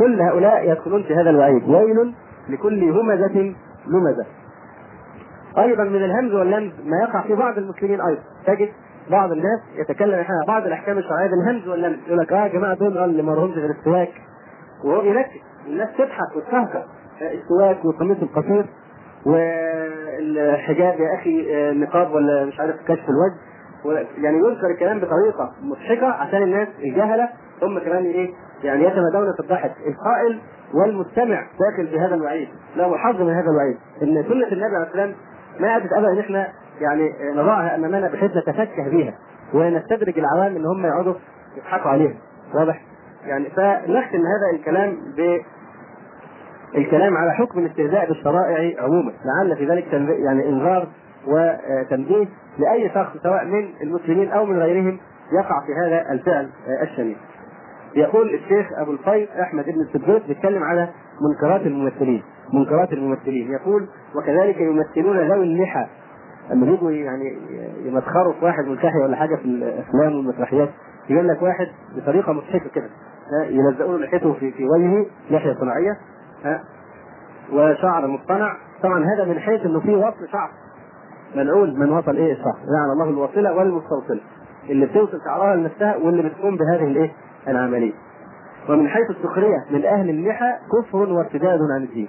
كل هؤلاء يدخلون في هذا الوعيد. ويل لكل همزة لمزة. أيضا من الهمز واللمز ما يقع في بعض المسلمين أيضا. تجد بعض الناس يتكلم عن بعض الأحكام الشرعية بالهمز واللمز. يقول لك آه يا جماعة دول اللي ما لهمش غير السواك. وهو بينكد. الناس تضحك وتهكر السواك والقميص القصير والحجاب يا أخي نقاب ولا مش عارف كشف الوجه. يعني يذكر الكلام بطريقة مضحكة عشان الناس الجهلة. هم كمان إيه؟ يعني يتمادون في الضحك القائل والمستمع داخل في هذا الوعيد. له حظ من هذا الوعيد. إن سنة النبي عليه السلام ما اتت ابدا. ان إحنا يعني نضعها أمامنا بحيث نتفكه بها ونستدرج العوام إن هم يقعدوا يضحكوا عليها واضح؟ يعني فنختم هذا الكلام ب الكلام على حكم الاستهزاء بالشرائع عموما. لعل في ذلك يعني إنذار وتنبيه لأي شخص سواء من المسلمين أو من غيرهم يقع في هذا الفعل الشنيع. يقول الشيخ أبو الفيض أحمد بن السبوت بيتكلم على منكرات الممثلين منكرات الممثلين. يقول وكذلك يمثلون ذوي اللحى لما يجوا يعني يمسخروا في واحد ملتحي ولا حاجة في الأفلام والمسرحيات يقول لك واحد بطريقة مضحكة كده يلزقوا له لحيته في في وجهه لحيه صناعية ها وشعر مصطنع طبعا هذا من حيث إنه في وصل شعر. ملعون من وصل إيه الشعر؟ لعن الله الواصله والمستوصلة. اللي بتوصل شعرها لنفسها واللي بتقوم بهذه الإيه؟ العملية. ومن حيث السخرية من أهل اللحى كفر وارتداد عن الدين.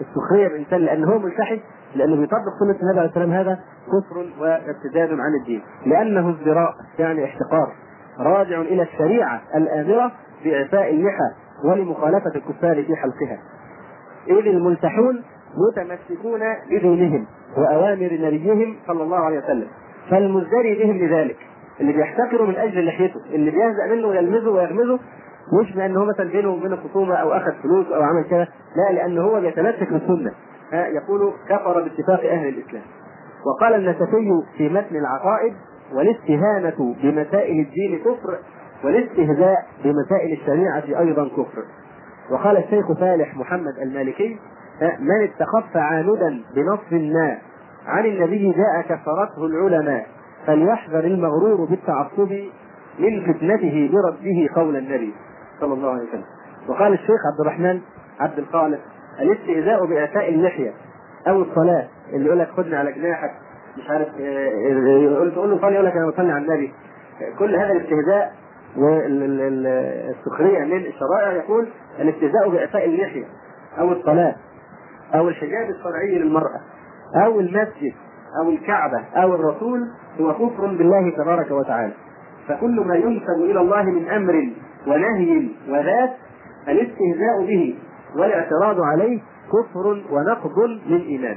السخرية بانسان لأن هو ملتحي لأنه بيطبق سنة النبي عليه السلام هذا كفر وارتداد عن الدين. لأنه ازدراء يعني احتقار. راجع إلى الشريعة الآمرة بإعفاء اللحى ولمخالفة الكفار في حلقها. إذ الملتحون متمسكون بدينهم وأوامر نبيهم صلى الله عليه وسلم. فالمزدري بهم لذلك. اللي بيحتقروا من أجل لحيته اللي بيهزأ منه ويلمزه ويغمزه مش لأن هو مثلا بينه وبينه خصومة أو أخذ فلوس أو عمل كذا لا لأن هو بيتمسك بالسنة. يقول كفر باتفاق أهل الإسلام. وقال النسفي في متن العقائد والاستهانة بمسائل الدين كفر والاستهزاء بمسائل الشريعة أيضا كفر. وقال الشيخ فالح محمد المالكي من استخف عاندا بنص ما عن النبي جاء كفرته العلماء. فليحذر المغرور بالتعصب من فتنته برده قول النبي صلى الله عليه وسلم. وقال الشيخ عبد الرحمن عبد الخالق الاستهزاء بإعفاء اللحية أو الصلاة. اللي يقول لك خدني على جناحك. مش عارف يقول تقول له صلي. يقول لك أنا بصلي على النبي. كل هذا الاستهزاء والسخرية من الشرائع يقول الاستهزاء بإعفاء اللحية أو الصلاة أو الحجاب الشرعي للمرأة أو المسجد أو الكعبة أو الرسول هو كفر بالله تبارك وتعالى. فكل ما ينسب إلى الله من أمر ونهي وذات الاستهزاء به والاعتراض عليه كفر ونقض للإيمان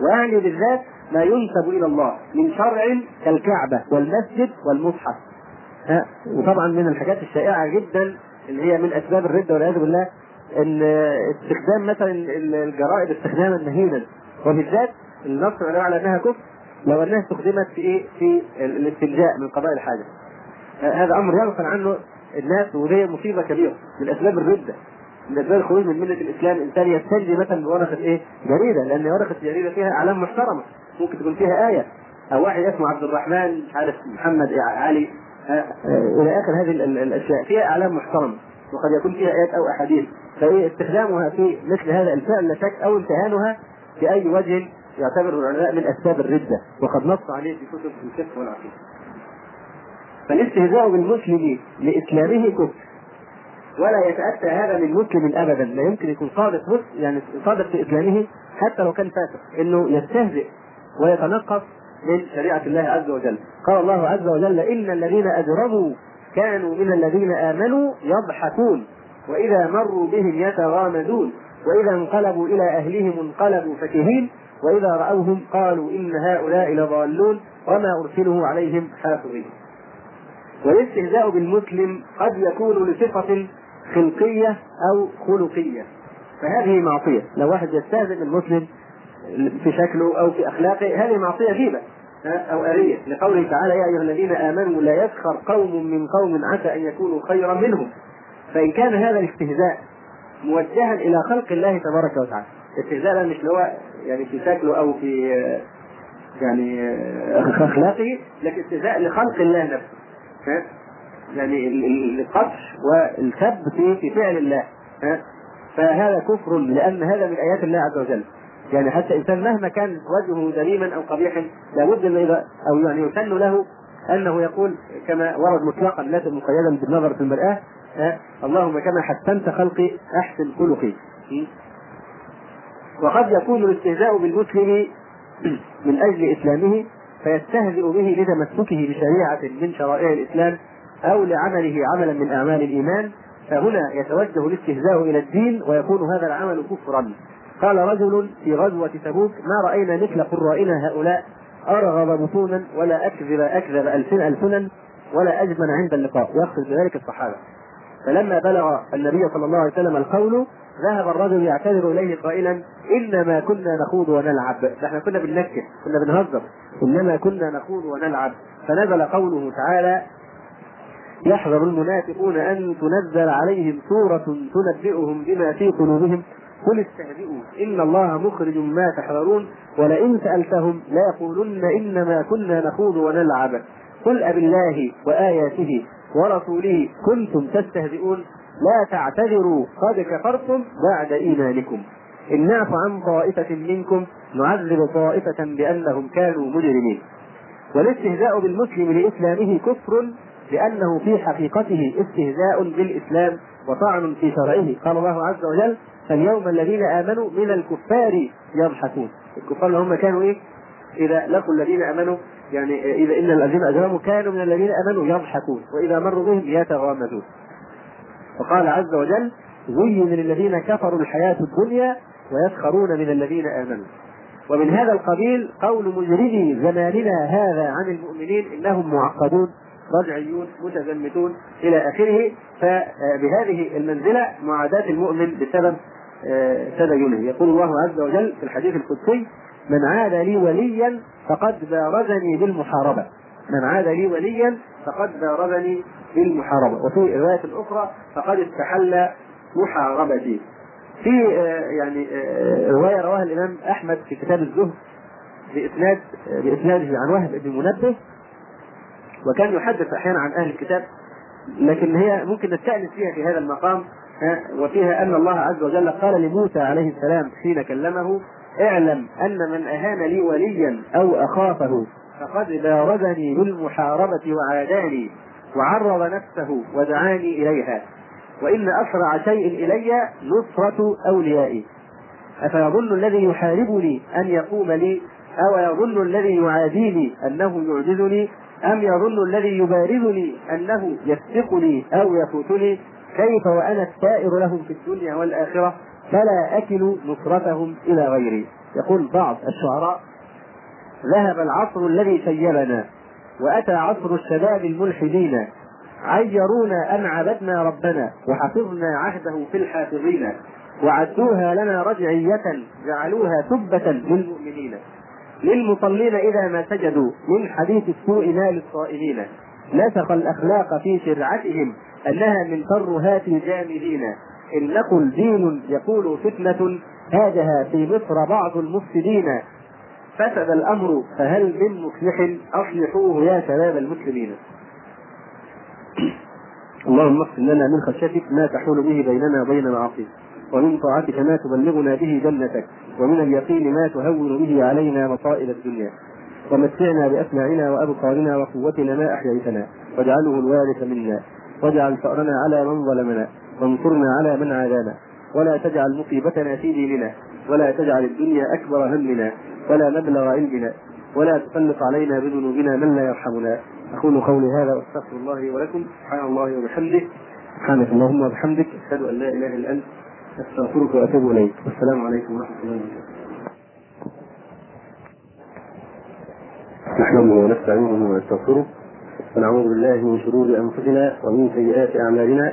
ويعني بالذات ما ينسب إلى الله من شرع كالكعبة والمسجد والمصحف. ها وطبعا من الحاجات الشائعة جدا اللي هي من أسباب الردة والعياذ بالله إن استخدام مثلا الجرائد استخداما مهينا. وبالذات النص على أنها كفر. لو انها استخدمت في إيه؟ في الاستنجاء من قضاء الحاجة. هذا أمر يغفل عنه الناس وهي مصيبة كبيرة من أسباب الردة. من أسباب الخروج من ملة الإسلام إنسان يستنجي مثلا بورقة إيه؟ جريدة لأن ورقة الجريده فيها أعلام محترمة ممكن تكون فيها آية أو واحد اسمه عبد الرحمن مش عارف محمد علي إلى آخر هذه الأشياء فيها أعلام محترمة وقد يكون فيها آيات أو أحاديث فايه استخدامها في مثل هذا الفعل لا شك أو امتهانها في اي وجه يعتبر العلماء من أسباب الردة وقد نص عليه في كتب الفقه والعقيدة. فالاستهزاء بالمسلم لإسلامه كفر. ولا يتأتى هذا من مسلم ابدا. لا يمكن يكون صادق يعني صادق في إسلامه حتى لو كان فاسق. إنه يستهزئ ويتنقص من شريعة الله عز وجل. قال الله عز وجل ان الذين اجرموا كانوا من الذين امنوا يضحكون. واذا مروا بهم يتغامزون. واذا انقلبوا إلى اهلهم انقلبوا فكهين. وإذا رأوهم قالوا إن هؤلاء لضالون وما ارسلوا عليهم حافظين. والاستهزاء بالمسلم قد يكون لصفه خلقية أو خلقية. فهذه معصية. لو واحد يستهزئ بالمسلم في شكله أو في أخلاقه هذه معصية غيبه أو اريه لقوله تعالى يا أيها الذين آمنوا لا يسخر قوم من قوم عسى أن يكونوا خيرا منهم. فإن كان هذا الاستهزاء موجها إلى خلق الله تبارك وتعالى. استهزاء مش اللي هو يعني في شكله أو في يعني أخلاقه لكن استهزاء لخلق الله نفسه يعني ال- ال- القدح والسب في في فعل الله ها؟ فهذا كفر لأن هذا من آيات الله عز وجل يعني حتى الانسان مهما كان وجهه ذميما أو قبيحا لابد اذا أو يعني يسن له أنه يقول كما ورد مطلقا لا مقيدا بالنظر في المرآة ها؟ اللهم كما حسنت خلقي أحسن خلقي? وقد يكون الاستهزاء بالمسلم من أجل إسلامه فيستهزئ به لتمسكه بشريعة من شرائع الإسلام أو لعمله عملا من أعمال الإيمان فهنا يتوجه الاستهزاء إلى الدين ويكون هذا العمل كفرا. قال رجل في غزوة تبوك ما رأينا مثل قرائنا هؤلاء؟ أرغب بطونا ولا أكذب أكذب ألسن ألسنا ولا أجمل عند اللقاء. يقصد بذلك الصحابة. فلما بلغ النبي صلى الله عليه وسلم القول ذهب الرجل يعتذر إليه قائلا إنما كنا نخوض ونلعب. إحنا كنا بننكت كنا بنهزر. إنما كنا نخوض ونلعب. فنزل قوله تعالى يحذر المنافقون أن تنزل عليهم سورة تنبئهم بما في قلوبهم. قل استهزئوا إن الله مخرج ما تحذرون. ولئن سألتهم ليقولن إنما كنا نخوض ونلعب. قل أبالله وآياته ورسوله كنتم تستهزئون لا تعتذروا قد كفرتم بعد إيمانكم. إن نعف عن طائفة منكم نعذب طائفة بأنهم كانوا مجرمين. والاستهزاء بالمسلم لإسلامه كفر لأنه في حقيقته استهزاء بالإسلام وطعن في شرعه. قال الله عز وجل فاليوم الذين آمنوا من الكفار يضحكون. الكفار اللي هم كانوا إيه؟ إذا لقوا الذين آمنوا يعني إذا إن الذين أجرموا كانوا من الذين آمنوا يضحكون وإذا مروا بهم يتغامزون. وقال عز وجل زين للذين كفروا الحياة الدنيا ويسخرون من الذين آمنوا. ومن هذا القبيل قول مجرمي زماننا هذا عن المؤمنين إنهم معقدون رجعيون متزمتون إلى آخره. فبهذه المنزلة معاداة المؤمن بسبب تدينه يقول الله عز وجل في الحديث القدسي من عاد لي وليا فقد بارزني بالمحاربة. من عاد لي وليا فقد بارزني بالمحاربة. وفي رواية أخرى فقد استحل محاربتي. في يعني رواية رواها الإمام أحمد في كتاب الزهد بإسناد بإسناده عن وهب بن منبه. وكان يحدث أحيانا عن أهل الكتاب لكن هي ممكن نستأنس فيها في هذا المقام وفيها أن الله عز وجل قال لموسى عليه السلام حين كلمه اعلم أن من أهان لي وليا أو أخافه فقد بارزني بالمحاربة وعاداني وعرض نفسه ودعاني إليها. وإن أسرع شيء إلي نصرة أوليائي. أفيظن الذي يحاربني أن يقوم لي؟ أو يظن الذي يعاديني أنه يعجزني؟ أم يظن الذي يبارزني أنه يسبقني أو يفوتني؟ كيف وأنا السائر لهم في الدنيا والآخرة؟ فلا أكل نصرتهم إلى غيري. يقول بعض الشعراء ذهب العصر الذي شيبنا وأتى عصر الشباب الملحدين عيرونا أن عبدنا ربنا وحفظنا عهده في الحافظين وعدوها لنا رجعية جعلوها تبة للمؤمنين. للمصلين إذا ما سجدوا من حديث السوء ما للصائمين. نسخ الأخلاق في شرعتهم أنها من ترهات الجامدين إن نقل دين يقول فتنة هاجها في مصر بعض المفسدين فسد الأمر فهل من مصلح؟ أصلحوه يا شباب المسلمين. اللهم اغفر لنا من خشيتك ما تحول به بيننا وبين معاصيك ومن طاعتك ما تبلغنا به جنتك ومن اليقين ما تهون به علينا مصائب الدنيا. ومتعنا بأسماعنا وأبصارنا وقوتنا ما أحييتنا واجعله الوارث منا واجعل ثأرنا على من ظلمنا. وانصرنا على من عادانا. ولا تجعل مصيبتنا في ديننا. ولا تجعل الدنيا أكبر همنا. ولا مبلغ علمنا. ولا تسلط علينا بذنوبنا من لا يرحمنا. أقول قولي هذا وأستغفر الله ولكم. سبحان الله وبحمده. سبحانك اللهم وبحمدك. أشهد أن لا إله إلا أنت. أستغفرك وأتوب إليك. والسلام عليكم ورحمة الله وبركاته. نحمده ونستعينه ونستغفره. ونعوذ بالله من شرور أنفسنا ومن سيئات أعمالنا.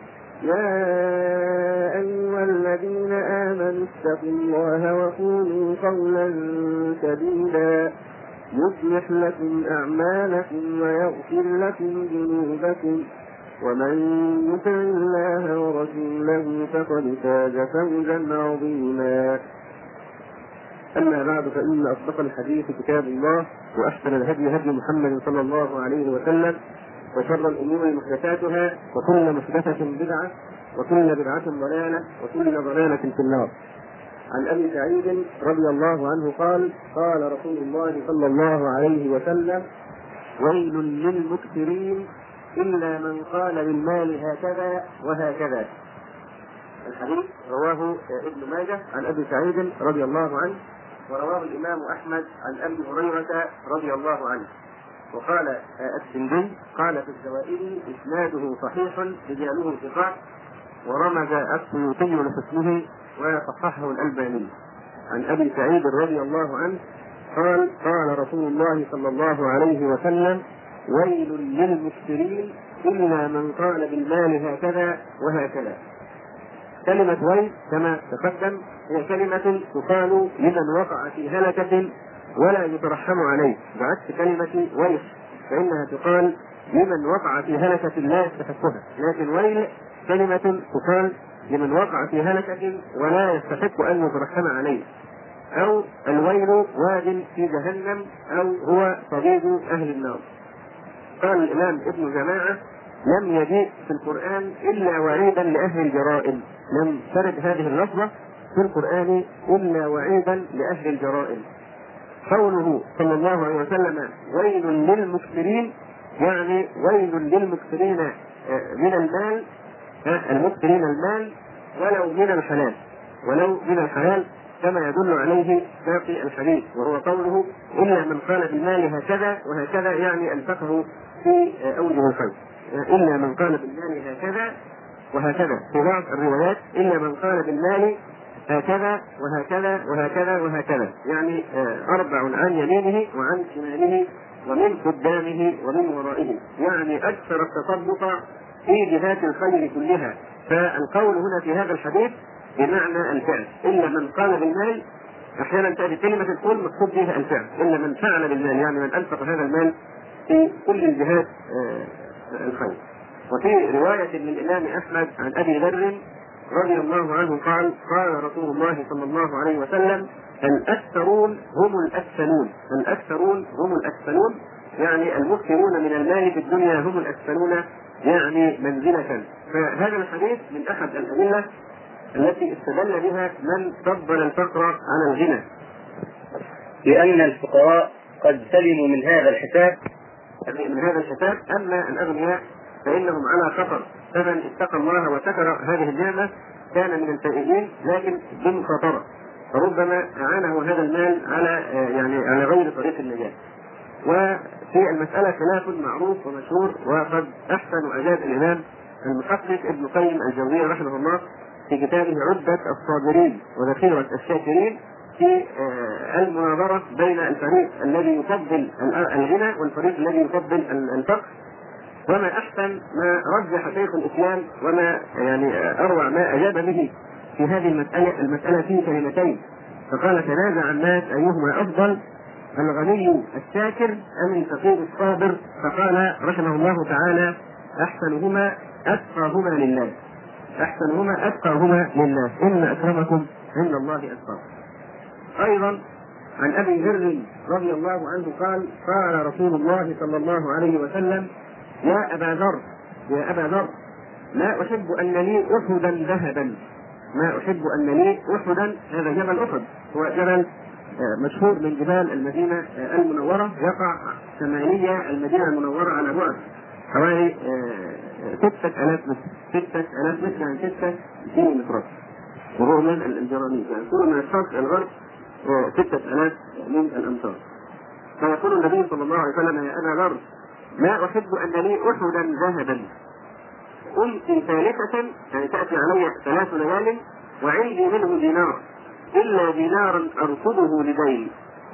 يا أيها الذين آمنوا اتقوا الله وقولوا قولا سديدا يصلح لكم أعمالكم ويغفر لكم ذنوبكم ومن يطع الله ورسوله فقد فاز فوزا عظيما أما بعد فإن أصدق الحديث كتاب الله وأحسن الهدي هدي محمد صلى الله عليه وسلم وشر الأمور محدثاتها وكل محدثة بدعة وكل بدعة ضلالة وكل ضلالة في النار. عن أبي سعيد رضي الله عنه قال قال رسول الله صلى الله عليه وسلم ويل للمكثرين إلا من قال للمال هكذا وهكذا. الحديث رواه ابن ماجه عن أبي سعيد رضي الله عنه ورواه الإمام أحمد عن أبي هريرة رضي الله عنه وقال السندي قال في الزوائد إسناده صحيح رجاله ثقات ورمز السيوطي لحسنه وصححه الألباني. عن أبي سعيد رضي الله عنه قال قال رسول الله صلى الله عليه وسلم ويل للمكثرين إلا من قال بالمال هكذا وهكذا كلمة ويل كما تقدم هي كلمة تقال لمن وقع في هلكة ولا يترحم عليه بعكس كلمة ويل فإنها تقال لمن وقع في هلكة لا يستحقها. لكن ويل كلمة تقال لمن وقع في هلكة ولا يستحق أن يترحم عليه. أو الويل واد في جهنم أو هو صديق أهل النار. قال الإمام ابن جماعة لم يجيء في القرآن إلا وعيدا لأهل الجرائم. لم ترد هذه اللفظة في القرآن إلا وعيدا لأهل الجرائم. قوله صلى الله عليه وسلم ويل للمكثرين يعني ويل للمكثرين من المال المكثرين المال ولو من الحلال ولو من الحلال كما يدل عليه باقي الحديث وهو قوله إلا من قال بالمال هكذا وهكذا يعني انفقه في أوجه الخير إلا من قال بالمال هكذا وهكذا. في بعض الروايات إلا من قال بالمال هكذا وهكذا وهكذا وهكذا. يعني أربع عن يمينه وعن شماله ومن قدامه ومن ورائه. يعني أكثر التصدق في جهات الخير كلها. فالقول هنا في هذا الحديث بمعنى الفعل. إلا من قال بالمال أحيانا تأتي كلمة القول مقصود بها الفعل. إلا من فعل بالمال يعني من انفق هذا المال في كل الجهات الخير. وفي رواية للإمام أحمد عن أبي ذر رضي الله عنه قال قال رسول الله صلى الله عليه وسلم الاكثرون هم الأكثرون الاكثرون هم الأكثرون يعني المكثرون من المال في الدنيا هم الأكثرون يعني منزلة. فهذا الحديث من أحد الأدلة التي استدل بها من فضل الفقر على الغنى. لأن الفقراء قد سلموا من هذا الحساب. من هذا الحساب أما الأغنياء فإنهم على خطر. فمن اتقى الله وشكر هذه النعمة كان من الفائزين لكن بمخاطرة فربما أعانه هذا المال على يعني على غير طريق النجاة. وفي المسألة خلاف معروف ومشهور وقد أحسن وأجاد الإمام المحقق ابن قيم الجوزية رحمه الله في كتابه عدة الصابرين وذخيرة الشاكرين في المناظرة بين الفريق الذي يفضل الغنى والفريق الذي يفضل الفقر. وما أحسن ما رجح شيخ الإسلام وما يعني أروع ما أجاب به في هذه المسألة المسألة في كلمتين. فقال تنازع الناس أيهما أفضل الغني الشاكر أم الفقير الصابر؟ فقال رحمه الله تعالى أحسنهما أتقاهما لله أحسنهما أتقاهما لله إن أكرمكم عند الله أتقاكم. أيضا عن أبي ذر رضي الله عنه قال قال رسول الله صلى الله عليه وسلم يا أبا ذر يا أبا ذر لا أحب أن لي أحدا ذهبا. ما أحب أن لي أحدا هذا جبل أحد. هو جبل مشهور من جبال المدينة المنورة. يقع شمالية المدينة المنورة على بعد. حوالي ستة آلاف متر. ستة آلاف متر يعني ستة كيلو مترات وهو من الجرانيق يعني كل من الشرق إلى الغرب آه، ستة آلاف من الأمتار فيقول النبي صلى الله عليه وسلم يا أبا ذر ما أحب أن لي أحدا ذهبا. أمسي ثالثة يعني تأتي علي ثلاث ليال وعندي منه دينار. إلا دينارا أرصده لدين.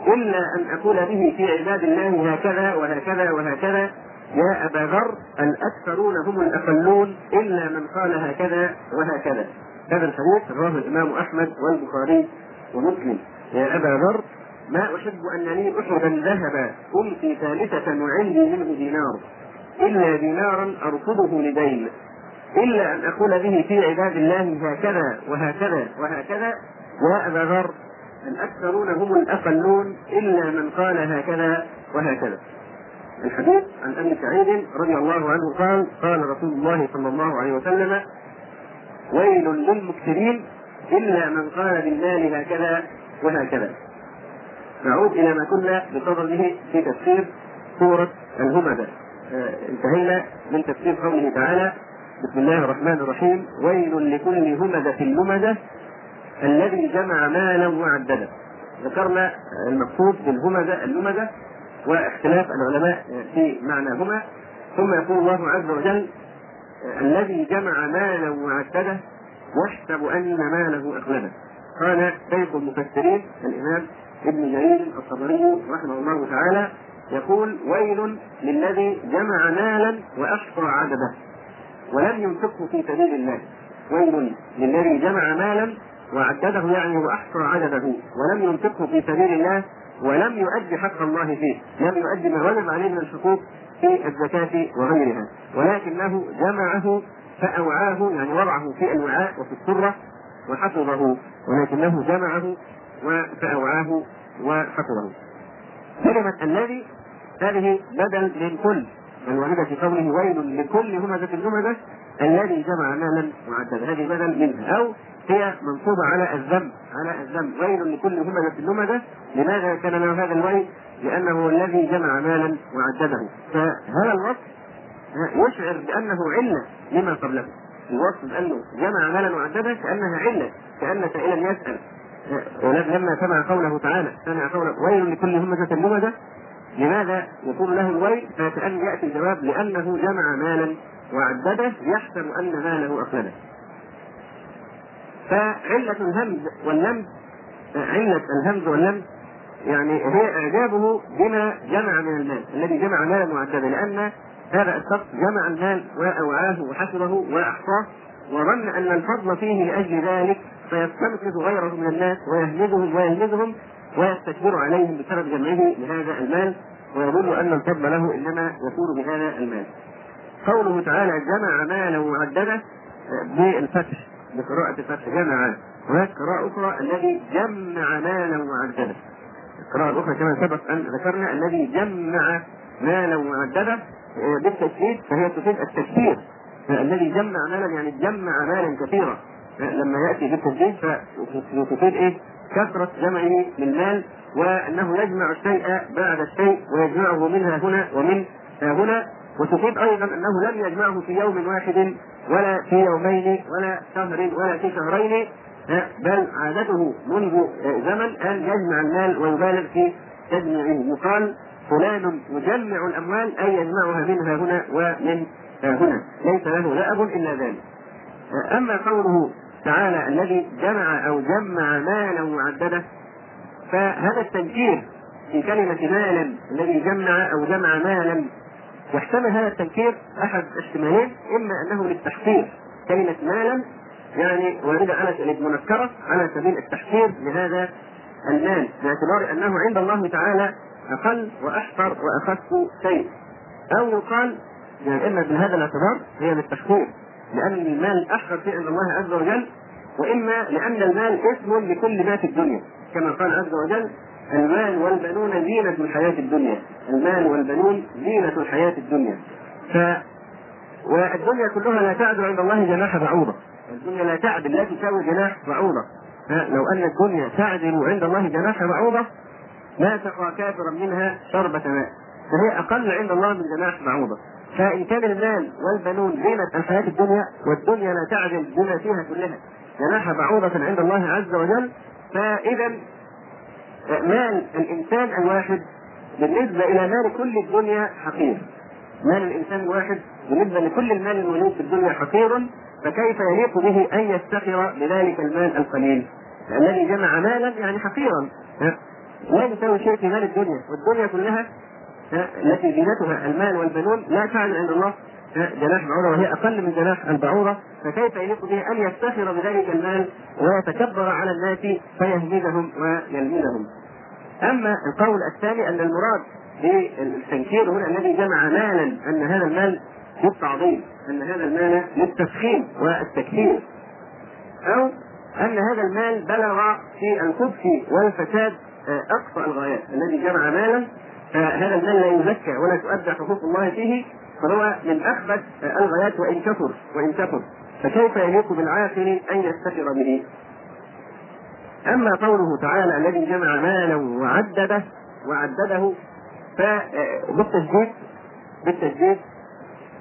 إلا أن أقول به في عباد الله هكذا وهكذا وهكذا يا أبا ذر الأكثرون هم الأقلون إلا من قال هكذا وهكذا. هذا الحديث رواه الإمام أحمد والبخاري ومسلم. يا أبا ذر ما أحب أن لي أحدا ذهبا أمسي ثالثة وعندي منه دينار إلا دينارا أرصده لدين إلا أن أقول به في عباد الله هكذا وهكذا وهكذا يا أبا ذر الأكثرون هم الأقلون إلا من قال هكذا وهكذا. الحديث عن أبي سعيد رضي الله عنه قال قال رسول الله صلى الله عليه وسلم ويل للمكثرين إلا من قال بالمال هكذا وهكذا. نعود إلى ما كنا بصدده في تفسير سورة الهمزة آه، انتهينا من تفسير قوله تعالى بسم الله الرحمن الرحيم. ويل لكل همزة لمزة الذي جمع مالا وعدده. ذكرنا المقصود بالهمزة اللمزة واختلاف العلماء في معناهما. ثم يقول الله عز وجل الذي جمع مالا وعدده يحسب ان ماله اخلده قال شيخ المفسرين الإمام ابن جرير الطبري رحمه الله تعالى يقول ويل للذي جمع مالا واحصى عدده ولم ينفقه في سبيل الله. ويل للذي جمع مالا وعدده يعني وأحصى عدده ولم ينفقه في سبيل الله ولم يؤدي حق الله فيه. لم يؤدي ما وجب عليه من الحقوق في الزكاة وغيرها. ولكنه جمعه فأوعاه يعني وضعه في الوعاء وفي السرة وحفظه. ولكنه جمعه فأوعاه وحفظه كلمة الذي هذه بدل من كل الواردة في قوله ويل لكل همزة همزة الذي جمع مالا معددا هذه بدل منها أو هي منصوبة على الذنب على الذنب ويل لكل همزة لمزة لماذا كان له هذا الويل؟ لأنه الذي جمع مالا وعدده فهذا الوصف يشعر بأنه علة لما قبله. الوصف بأنه جمع مالا وعدده كأنها علة كأن سائلا يسأل. لما سمع قوله تعالى. سمع قوله ويل لكل همزة لمزة لماذا يكون له الويل؟ فكأن يأتي الجواب لأنه جمع مالا وعدده يحسب أن ماله أخلده فعلة الهمز واللمز علة الهمز واللمز يعني هي إعجابه بما جمع من المال الذي جمع مالا معددا لأن هذا الشخص جمع المال وأوعاه وحسبه وأحصاه وظن أن الفضل فيه لأجل ذلك فيستنقذ غيره من الناس ويهمزهم ويهمزهم ويستكبر عليهم بسبب جمعه لهذا المال ويظن أن الفضل له إنما يكون بهذا المال. قوله تعالى جمع مالا معددا بالفتح بقراءة الفتح. جمع. هناك قراءة أخرى الذي جمع مالا وعدده القراءة الأخرى كما سبق أن ذكرنا الذي جمع مالا وعدده بالتشديد فهي تفيد التكثير الذي جمع مالا يعني جمع مالا كثيرا. لما يأتي بالتشديد فتفيد إيه؟ كثرة جمعه للمال وأنه يجمع الشيء بعد الشيء ويجمعه منها هنا ومن هنا وتفيد أيضا أنه لم يجمعه في يوم واحد ولا في يومين ولا شهر ولا في شهرين. بل عادته منذ زمن أن يجمع المال ويبالغ في تجميعه. يقال فلان يجمع الأموال أي يجمعها منها هنا ومن هنا. ليس له لأب إلا ذلك. أما قوله تعالى الذي جمع أو جمع مالا معدده. فهذا التنكير في كلمة مالا الذي جمع أو جمع مالا يحتمل هذا التنكير أحد احتمالين إما أنه للتحقير. كلمة مالا يعني واردة على المنكره على سبيل التحقير لهذا المال باعتبار أنه عند الله تعالى أقل واحقر وأخف شيء. أو يقال يعني اما بهذا الاعتبار هي للتحقير. لأن المال احقر شيء عند الله عز وجل وإما لأن المال اسم لكل ما في الدنيا. كما قال عز وجل المال والبنون زينة الحياة الدنيا. المال والبنون زينة الحياة الدنيا. ف والدنيا كلها لا تعدل عند الله جناح بعوضة. الدنيا لا تعدل لا تساوي جناح بعوضة. لو أن الدنيا تعدل عند الله جناح بعوضة ما سقى كافرا منها شربة ماء. فهي أقل عند الله من جناح بعوضة. فإن كان المال والبنون زينة الحياة الدنيا والدنيا لا تعدل بما فيها كلها. جناح بعوضة عند الله عز وجل. فإذا مال الإنسان الواحد بالنسبة إلى مال كل الدنيا حقير. مال الإنسان الواحد بالنسبة لكل المال الموجود في الدنيا حقير. فكيف يليق به أن يفتخر بذلك المال القليل؟ الذي جمع مالا يعني حقيرا. لا يساوي شيء في مال الدنيا. والدنيا كلها التي زينتها المال والبنون لا تعني عند الله جناح بعوضة وهي أقل من جناح البعوضة فكيف يليق به أن يفتخر بذلك المال ويتكبر على الناس فيهمدهم ويلمزهم أما القول الثاني أن المراد بالتنكير هنا الذي جمع مالا أن هذا المال للتعظيم أن هذا المال للتفخيم والتكثير أو أن هذا المال بلغ في الخبث والفساد أقصى الغايات الذي جمع مالا فهذا المال لا يزكى ولا تؤدى حقوق الله فيه فهو من أخبث الغايات وإن كثر وإن كثر فكيف يليق بالعاقل أن يفتخر به؟ أما قوله تعالى الذي جمع مالا وعدده وعدده فبالتجديد بالتجديد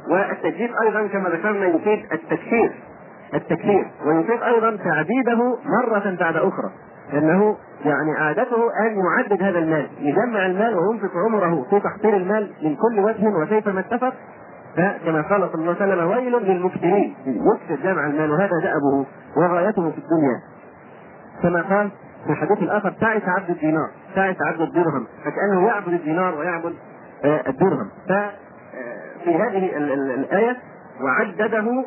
والتجديد أيضا كما ذكرنا يفيد التكثير التكثير ويفيد أيضا تعديده مرة بعد أخرى لأنه يعني عادته أن يعدد هذا المال يجمع المال وينفق عمره في تحصيل المال من كل وجه وكيفما اتفق. كما قال صلى الله عليه وسلم ويل للمكثرين يكثر جمع المال وهذا دأبه وغايته في الدنيا. كما قال في الحديث الآخر تعس عبد الدينار. تعس عبد الدرهم. فكأنه يعبد الدينار ويعبد الدرهم. ففي هذه الآية وعدده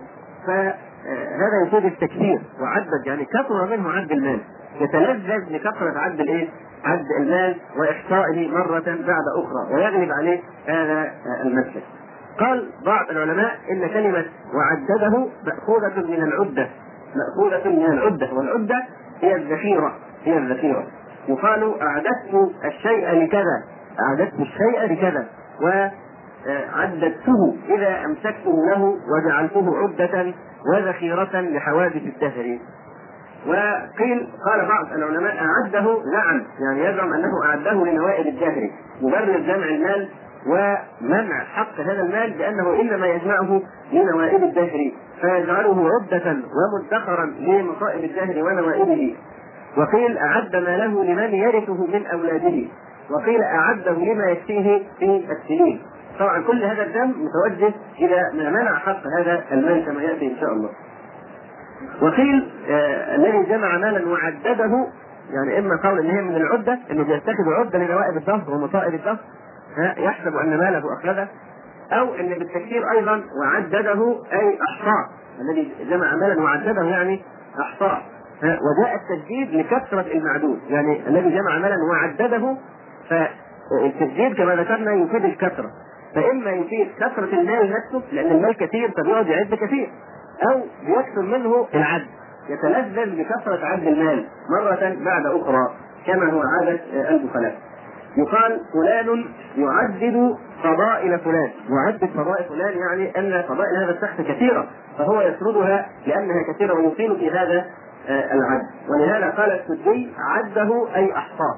فهذا يفيد التكثير وعدد يعني كثر منه عد المال. يتلذذ بكثرة عد الإيه؟ عد المال وإحصائه مرة بعد أخرى ويغلب عليه هذا المسلك. قال بعض العلماء إن كلمة وعدده مأخوذة من العدة مأخوذة من العدة والعدة هي الذخيرة هي الذخيرة يقال أعددت الشيء لكذا أعددت الشيء لكذا وعددته إذا أمسكته له وجعلته عدة وذخيرة لحوادث الدهر وقيل قال بعض العلماء أعده نعم يعني يزعم أنه أعده لنوائب الدهر مبرر جمع المال ومنع حق هذا المال بأنه إنما يجمعه لنوائب الدهر فيجعله عدة ومدخرا لمصائب الدهر ونوائبه. وقيل أعد ماله لمن يرثه من أولاده. وقيل أعده لما يكفيه في السنين. طبعا كل هذا الدم متوجه إلى ما منع حق هذا المال كما يأتي إن شاء الله. وقيل آه الذي جمع مالا وعدده يعني إما قول إن هي من العدة إنه بيتخذ عدة لنوائب الدهر ومصائب الدهر يحسب أن ماله اخلده أو إن بالتكثير أيضا وعدده أي احصاه الذي جمع مالا وعدده يعني احصاه وجاء التجديد لكثرة المعدود. يعني الذي جمع مالا وعدده فالتجديد كما ذكرنا يفيد الكثرة. فإما يفيد كثرة المال نفسه لأن المال كثير فبيقعد يعد كثير. أو بيكثر منه العد يتلذذ بكثرة عد المال مرة بعد أخرى كما هو عادة البخلاء يقال فلان يعدد فضائل فلان. يعدد فضائل فلان يعني أن فضائل هذا الشخص كثيرة فهو يسردها لأنها كثيرة ويطيل في هذا العد ولهذا قال السدي عده أي أحصاه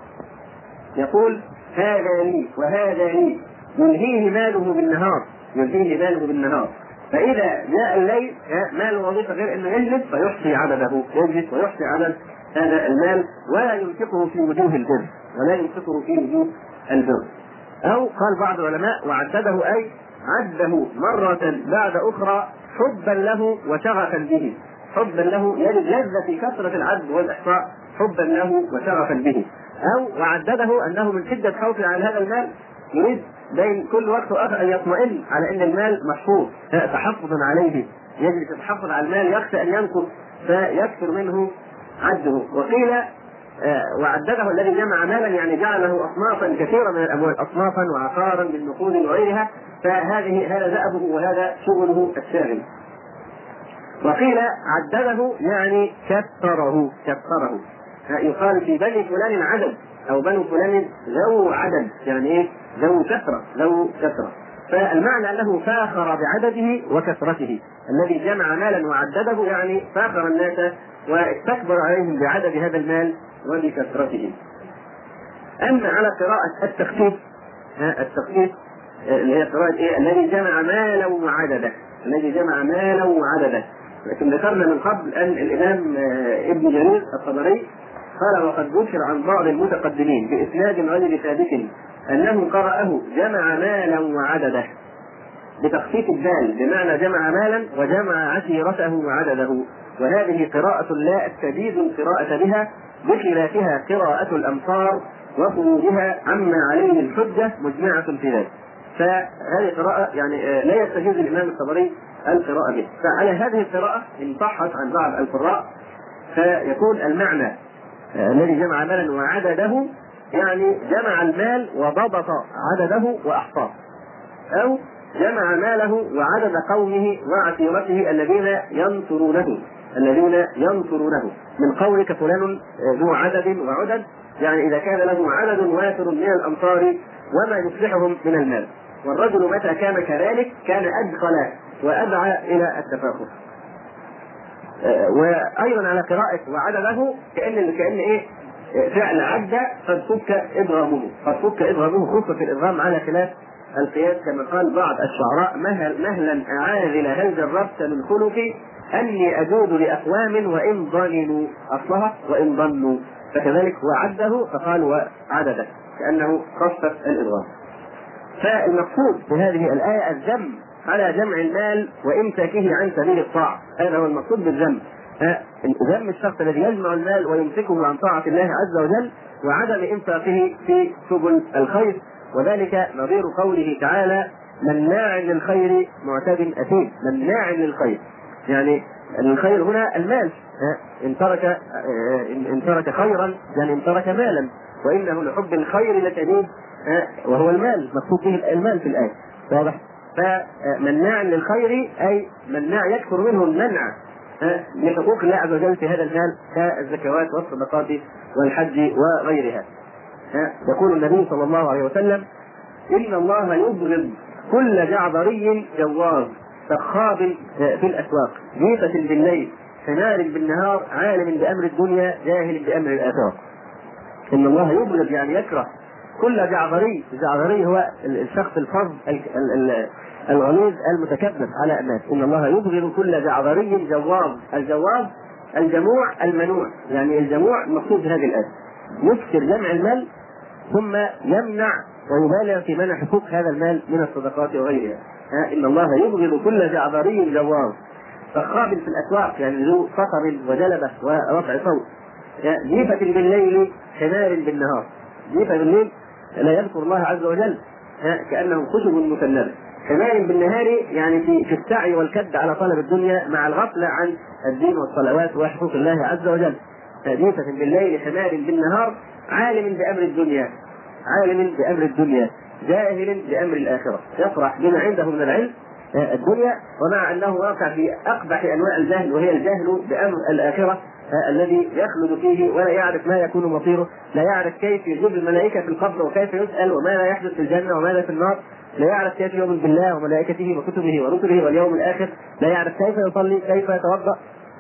يقول هذا لي وهذا لي يلهيه ماله بالنهار يلهيه ماله بالنهار. فإذا جاء الليل ما له وظيفة غير أنه يجلس فيحصي عدده يجلس ويحصي عدد هذا المال ولا ينفقه في وجوه البر ولا ينفقه في وجوه البر. أو قال بعض العلماء وعدده أي عده مرة بعد أخرى حبا له وشغفا به. حبا له يجد لذة في كثرة العد والإحصاء حبا له وشغفا به. أو وعدده أنه من شدة خوفه على هذا المال يريد بين كل وقت واخر أن يطمئن على أن المال محفوظ. تحفظا عليه. يجب يتحفظ على المال يخشى أن ينقص فيكثر منه عده وقيل آه وعدده الذي جمع مالا يعني جعله اصنافا كثيره من الأموال اصنافا وعقارا بالنقود وغيرها. فهذه هذا دأبه وهذا شغله الشاغل وقيل عدده يعني كثره كثره. يقال في بني فلان عدد أو بنو فلان ذو عدد. يعني إيه؟ ذو كثرة ذو كثرة. فالمعنى انه فاخر بعدده وكثرته. الذي جمع مالا وعدده يعني فاخر الناس واستكبر عليهم بعدد هذا المال وبكثرته. أما على قراءة التخفيف التخفيف اللي هي قراءة إيه؟ الذي جمع مالا وعدده. الذي جمع مالا وعدده. لكن ذكرنا من قبل أن الإمام آه، ابن جرير الطبري قال وقد ذكر عن بعض المتقدمين بإسناد غير ثابت أنه قرأه جمع مالا وعدده. بتخفيف الدال بمعنى جمع مالا وجمع عشيرته وعدده. وهذه قراءة لا أستجيز القراءة بها بخلافها قراءة الأمصار وخروجها عما عليه الحجة مجمعة في ذلك. فهذه قراءة يعني آه، لا يستجيز الإمام الطبري القراءة به، فعلى هذه القراءة إن صحت عن بعض القراء فيكون المعنى آه، الذي جمع مالا وعدده يعني جمع المال وضبط عدده وأحصاه. أو جمع ماله وعدد قومه وعشيرته الذين ينصرونه الذين ينصرونه. من قولك فلان ذو عدد وعدد. يعني إذا كان له عدد وافر من الامصار وما يصلحهم من المال. والرجل متى كان كذلك كان أدخل وأدعى إلى التفاخر. آه، وأيضا على قراءة وعدده كان كأن إيه؟ فعل عد قد فك ادغامه قد فك ادغامه خف في الادغام على خلاف القياس كما قال بعض الشعراء مهل مهلا اعاذل هل جربت من خلقي أني أجود لأقوام وإن ظننوا أصلها وإن ظنوا فكذلك وعده فقال وعدده كأنه خفف الادغام فالمقصود في هذه الآية الذم على جمع المال وإمساكه عن سبيل الطاعة. هذا هو المقصود بالذم. ذم الشخص الذي يجمع المال ويمسكه عن طاعة الله عز وجل وعدم إنفاقه في سبل الخير وذلك نظير قوله تعالى مناع للخير معتد أثيم. مناع للخير. يعني الخير هنا المال. إن ترك ان ترك خيرا يعني إن ترك مالا. وإنه لحب الخير لشديد وهو المال. مقصود به المال في الآية. واضح؟ فمناع للخير أي مناع يكثر منه المنع. لحقوق الله عز وجل في هذا المال كالزكوات والصدقات والحج وغيرها. يقول النبي صلى الله عليه وسلم إن الله يبغض كل جعبري جواز سخاب في الأسواق. جيفة بالليل حمار بالنهار عالم بأمر الدنيا جاهل بأمر الآخرة. إن الله يبغض يعني يكره كل جعبري. الجعبري هو الشخص الفظ الغليظ المتكبر على الناس. إن الله يبغض كل جعبري جواز الجواز الجموع المنوع. يعني الجموع المقصود هذه الآية. يكثر جمع المال ثم يمنع ويبالغ في منع حقوق هذا المال من الصدقات وغيرها. إن الله يبغض كل جعبري جواز فخاب في الأسواق يعني ذو صخب وجلبة ورفع صوت. جيفة بالليل حمار بالنهار. جيفة بالليل لا يذكر الله عز وجل كأنه خشب مسنده حمار بالنهار يعني في في السعي والكد على طلب الدنيا مع الغفلة عن الدين والصلوات وحقوق الله عز وجل. جيفة بالليل حمار بالنهار عالم بأمر الدنيا. عالم بأمر الدنيا. جاهل بأمر الآخرة. يفرح بما عنده من العلم الدنيا ومع أنه واقع في أقبح أنواع الجهل وهي الجهل بأمر الآخرة الذي يخلد فيه ولا يعرف ما يكون مصيره، لا يعرف كيف يجيب الملائكة في القبر وكيف يسأل وماذا يحدث في الجنة وماذا في النار، لا يعرف كيف يؤمن بالله وملائكته وكتبه ورسله واليوم الآخر، لا يعرف كيف يصلي، كيف يتوضأ،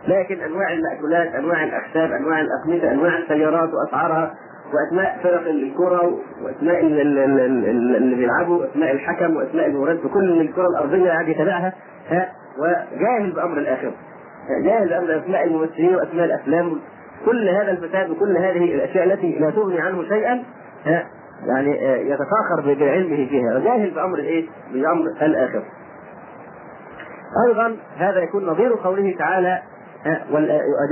لكن أنواع المأكولات، أنواع الاحساب، أنواع الأقمدة، أنواع السيارات وأسعارها وأسماء فرق الكره وأسماء اللي بيلعبوا واسماء الحكم وأسماء المباريات بكل الكرة الأرضية قاعد يتابعها ها وجاهل بأمر الاخره جاهل بأمر أسماء الممثلين وأسماء الأفلام كل هذا الفساد وكل هذه الأشياء التي لا تغني عنه شيئا يعني يتفاخر بعلمه فيها. وجاهل بامر الإيه؟ بامر الاخره. أيضا هذا يكون نظير قوله تعالى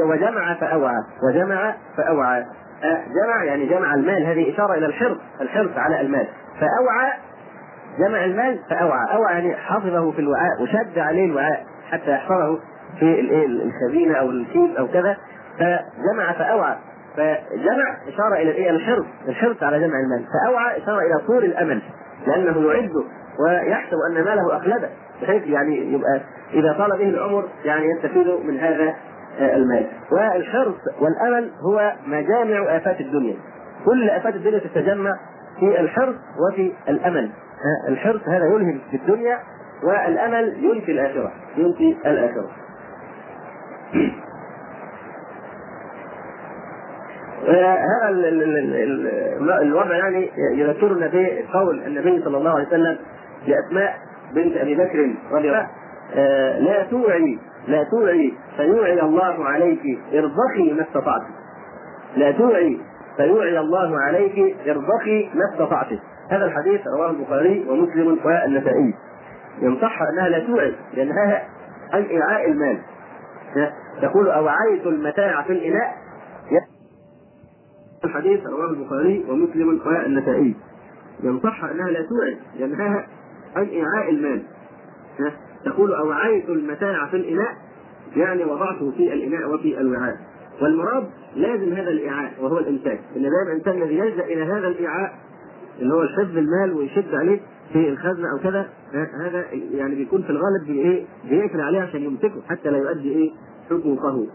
وجمع فأوعى. وجمع فأوعى. جمع يعني جمع المال. هذه إشارة إلى الحرص الحرص على المال. فأوعى جمع المال فأوعى. أوعى يعني حفظه في الوعاء وشد عليه الوعاء حتى يحفظه في الخزينة أو الكيس أو كذا. فجمع فأوعى. فجمع إشارة إلى الإيه؟ الحرص الحرص على جمع المال. فأوعى إشارة إلى طول الأمل لأنه يعده ويحسب أن ماله أخلده بحيث يعني يبقى إذا طال به العمر يعني يستفيد من هذا المال. والحرص والأمل هو مجامع آفات الدنيا. كل آفات الدنيا تتجمع في الحرص وفي الأمل. الحرص هذا يلهم في الدنيا والأمل ينفي الآخرة ينفي الآخرة. هذا الوضع يعني يذكرنا بقول النبي صلى الله عليه وسلم لأسماء بنت أبي بكر رضي الله لا توعي لا توعي فيوعي الله عليك ارضخي ما استطعت. لا توعي فيوعي الله عليك ارضخي ما استطعت. هذا الحديث رواه البخاري ومسلم والنسائي. ينصح أنها لا توعي لأنها عن ايعاء المال. تقول أوعيت المتاع في الإناء؟ الحديث رواه البخاري ومسلم والنسائي. ينصح أنها لا توعي لانها عن ايعاء المال. تقول أوعيت المتاع في الإناء؟ يعني وضعته في الإناء وفي الوعاء. والمراد لازم هذا الايعاء وهو الإمساك. إن دائما الإنسان الذي يلجأ إلى هذا الايعاء اللي هو حفظ المال ويشد عليه في الخزنة أو كذا هذا يعني بيكون في الغالب بايه؟ بيقفل عليه عشان يمسكه حتى لا يؤدي إيه؟ حقوقه.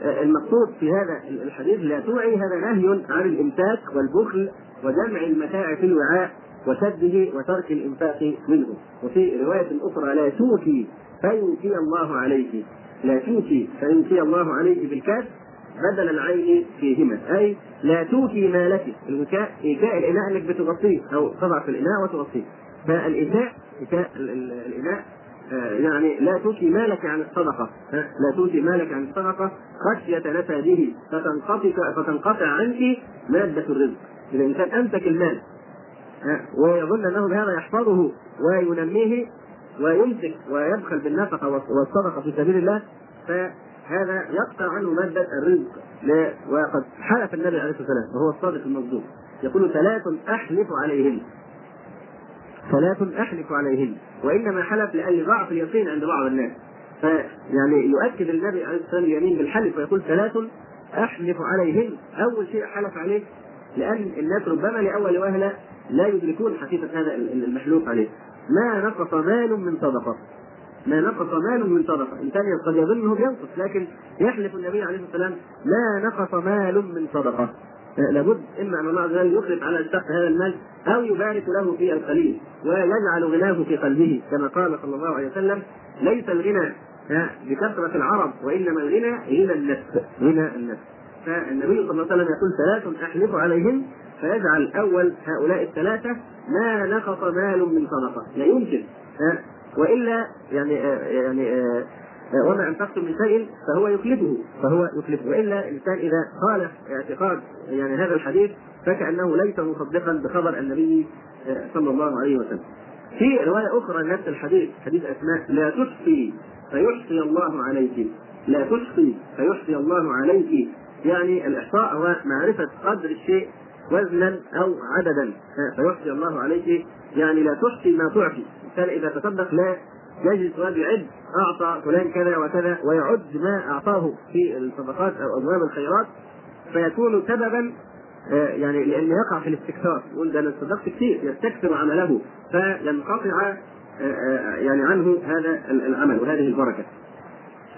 فالمقصود في هذا الحديث لا توعي هذا نهي عن الامساك والبخل وجمع المتاع في الوعاء وسده وترك الإنفاق منه. وفي رواية أخرى لا توكي فيوكي الله عليك. لا توكي فيوكي الله عليك بالكاف بدل العين فيهما. أي لا توكي مالك. الوكاء إيكاء الإناء إنك بتغطيه أو تضع في الإناء وتغطيه. فالايكاء إيكاء الإناء يعني لا توكي مالك عن الصدقة. لا توكي مالك عن الصدقة خشية نفاده. فتنقطع فتنقطع عنك مادة الرزق. إذا الإنسان امسك المال. ويظن أنه بهذا يحفظه وينميه ويمسك ويبخل بالنفقة والصدقة في سبيل الله. فهذا يقطع عنه مادة الرزق. وقد حلف النبي عليه الصلاة والسلام وهو الصادق المصدوق. يقول ثلاث أحلف عليهن ثلاث أحلف عليهن وإنما حلف لاجل ضعف اليقين عند بعض الناس. فيعني يؤكد النبي عليه الصلاة والسلام اليمين بالحلف ويقول ثلاث أحلف عليهن أول شيء حلف عليه لأن الناس ربما لأول وهلة لا يدركون حقيقة هذا المحلوف عليه. ما نقص مال من صدقة. ما نقص مال من صدقة. انسان قد يظن انه بينقص لكن يحلف النبي عليه الصلاة والسلام ما نقص مال من صدقة. لابد إما أن الله عز وجل يخلف على الشخص هذا المال أو يبارك له في القليل ويجعل غناه في قلبه كما قال صلى الله عليه وسلم ليس الغنى بكثرة العرب وإنما الغنى غنى النفس غنى النفس. فالنبي صلى الله عليه وسلم يقول ثلاث أحلف عليهن فيجعل أول هؤلاء الثلاثة ما نقص مال من صدقة. لا يمكن وإلا يعني يعني وما انفقتم من شيء فهو يخلفه فهو يخلفه وإلا الإنسان إذا خالف اعتقاد يعني هذا الحديث فكأنه ليس مصدقا بخبر النبي صلى الله عليه وسلم. في رواية أخرى نفس الحديث حديث أسماء لا تحصي فيحصي الله عليك. لا تحصي فيحصي الله عليك. يعني الإحصاء هو معرفه قدر الشيء وزنا أو عددا. فيحصي الله عليك. يعني لا تحصي ما تعطي. الانسان إذا تصدق لا يجلس ويعد أعطى فلان كذا وكذا ويعد ما أعطاه في الصدقات أو أبواب الخيرات فيكون سببا يعني لأن يقع في الاستكثار يقول ده أنا صدقت كثير يستكثر عمله فينقطع يعني عنه هذا العمل وهذه البركة.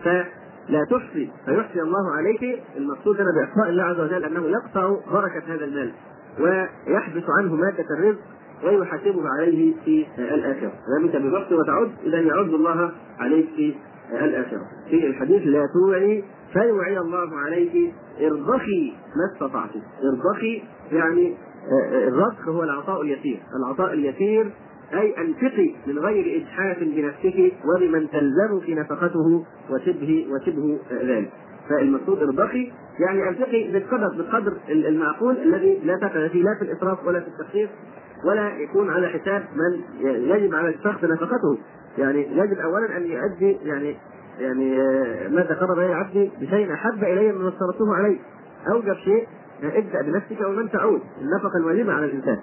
فلا تحصي فيحصي الله عليك المقصود هنا باحصاء الله عز وجل أنه يقطع بركة هذا المال ويحبس عنه مادة الرزق ويحاسبه عليه في الآخرة. ذلك بضبط وتعد إذا يعد الله عليك في الآخرة. في الحديث لا توعي فيوعي الله عليك ارضخي ما استطعت. ارضخي يعني الرضخ هو العطاء اليسير. العطاء اليسير أي أنفقي من غير إجحاف بنفسك وبمن تلزمك نفقته وشبه وشبه ذلك. فالمقصود ارضخي يعني أنفقي بالقدر بالقدر المعقول الذي لا تقع فيه لا في الإسراف ولا في التخفيف ولا يكون على حساب من يجب على الشخص نفقته. يعني يجب اولا أن يؤدي يعني يعني ما تقرب الي عبدي بشيء أحب إلي مما افترضته عليه. أوجب شيء ابدأ بنفسك ومن تعود. النفقه الواجبه على الإنسان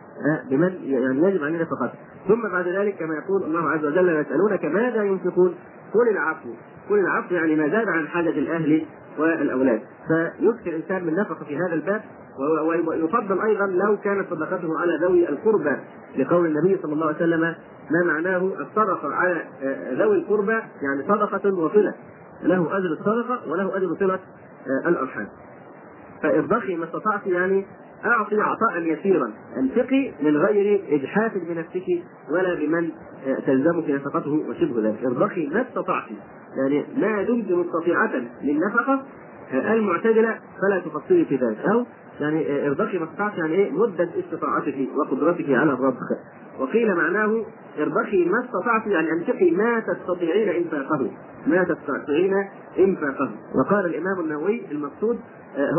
بمن يعني يجب عليه نفقته ثم بعد ذلك كما يقول الله عز وجل يسألونك ماذا ينفقون؟ قل العفو. قل العفو يعني ما زاد عن حاجة الأهل والأولاد. فيكثر الإنسان من نفقة في هذا الباب ويفضل أيضا لو كانت صدقته على ذوي القربى لقول النبي صلى الله عليه وسلم ما معناه الصدقة على ذوي القربى؟ يعني صدقة وصلة. له أجر الصدقة وله أجر صلة الأرحام. فارضخي ما استطعت يعني أعطي عطاء يسيرا. انفقي من غير إجحاف بنفسك ولا بمن تلزمك نفقته وشبه ذلك. ارضخي ما استطعت يعني ما دمت مستطيعة للنفقة المعتدلة فلا تفصلي في ذلك. أو يعني ارضخي ما استطعت يعني إيه؟ مدة استطاعتك وقدرتك على الرضخ وقيل معناه ارضخي ما استطعت يعني انفقي ما تستطيعين إنفاقه. ما تستطيعين إنفاقه. وقال الإمام النووي المقصود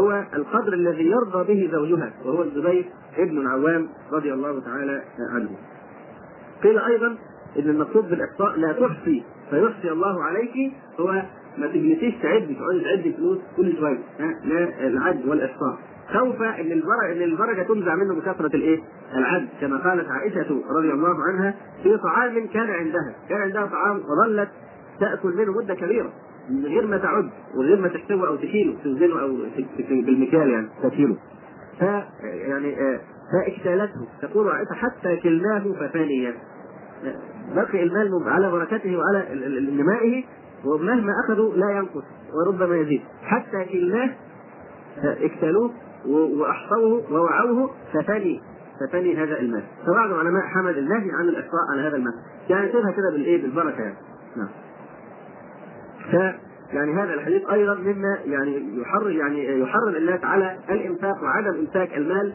هو القدر الذي يرضى به زوجها وهو الزبير ابن العوام رضي الله تعالى عنه. قيل أيضا إن المقصود بالاحصاء لا تحصي فيحصي الله عليك هو ما تجلسيش تعدي تقعدي تعدي فلوس كل شوية لا العد والإحصاء. خوفا إن البركه إن البركة تنزع منه بكثرة الإيه؟ العد كما قالت عائشة رضي الله عنها في طعام كان عندها، كان عندها طعام وظلت تأكل منه مدة كبيرة من غير ما تعد وغير ما تحسبه أو تشيله توزنه أو بالمكيال يعني تشيله. ف يعني فاكتالته تقول عائشة حتى كلناه ففانيا بقي المال على بركته وعلى نمائه ومهما أخذوا لا ينقص وربما يزيد حتى كلناه اكتالوه وأحصوه ووعوه ففني ففني هذا المال فبعض العلماء حمل النهي عن الإحصاء على هذا المال يعني سيبها كده بالإيه؟ بالبركة. يعني نعم. ف يعني هذا الحديث أيضا مما يعني يحرض يعني يحرض الناس على الإنفاق وعدم امساك المال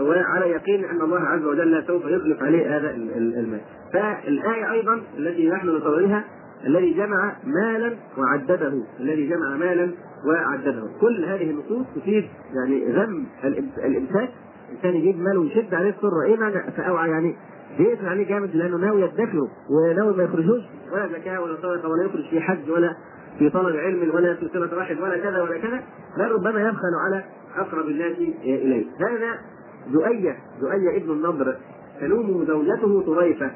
وعلى يقين أن الله عز وجل سوف يخلف عليه هذا المال. فالآية أيضا التي نحن نصورها الذي جمع مالا وعدده، الذي جمع مالا وعدده، كل هذه النصوص تفيد يعني ذم الامساك، الإنسان. يجيب ماله ويشد عليه السره، إيه معنى؟ فأوعى يعني بيقفل عليه جامد لأنه ناوي يدخره وناوي ما يخرجوش ولا زكاة ولا صدقة ولا يخرج في حج ولا في طلب علم ولا في صلة رحم ولا كذا ولا كذا بل ربما يبخل على أقرب الناس إليه. هذا دؤية دؤية ابن النضر. تلوم زوجته طريفة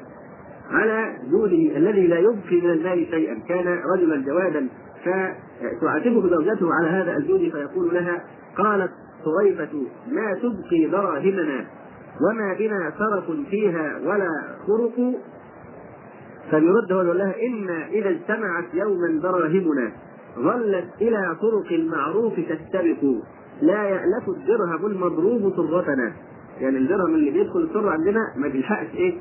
على جوده الذي لا يبقي من المال شيئا. كان رجلا جوادا فتعاتبه زوجته على هذا الجود فيقول لها قالت طريفة ما تبقي دراهمنا وما بنا سرف فيها ولا خرق. فليرد هو لها إن إذا اجتمعت يوما دراهمنا ظلت إلى طرق المعروف تستبق لا يألف الدرهم المضروب سرتنا يعني الدرهم اللي بيدخل السر عندنا ما بيلحقش إيه؟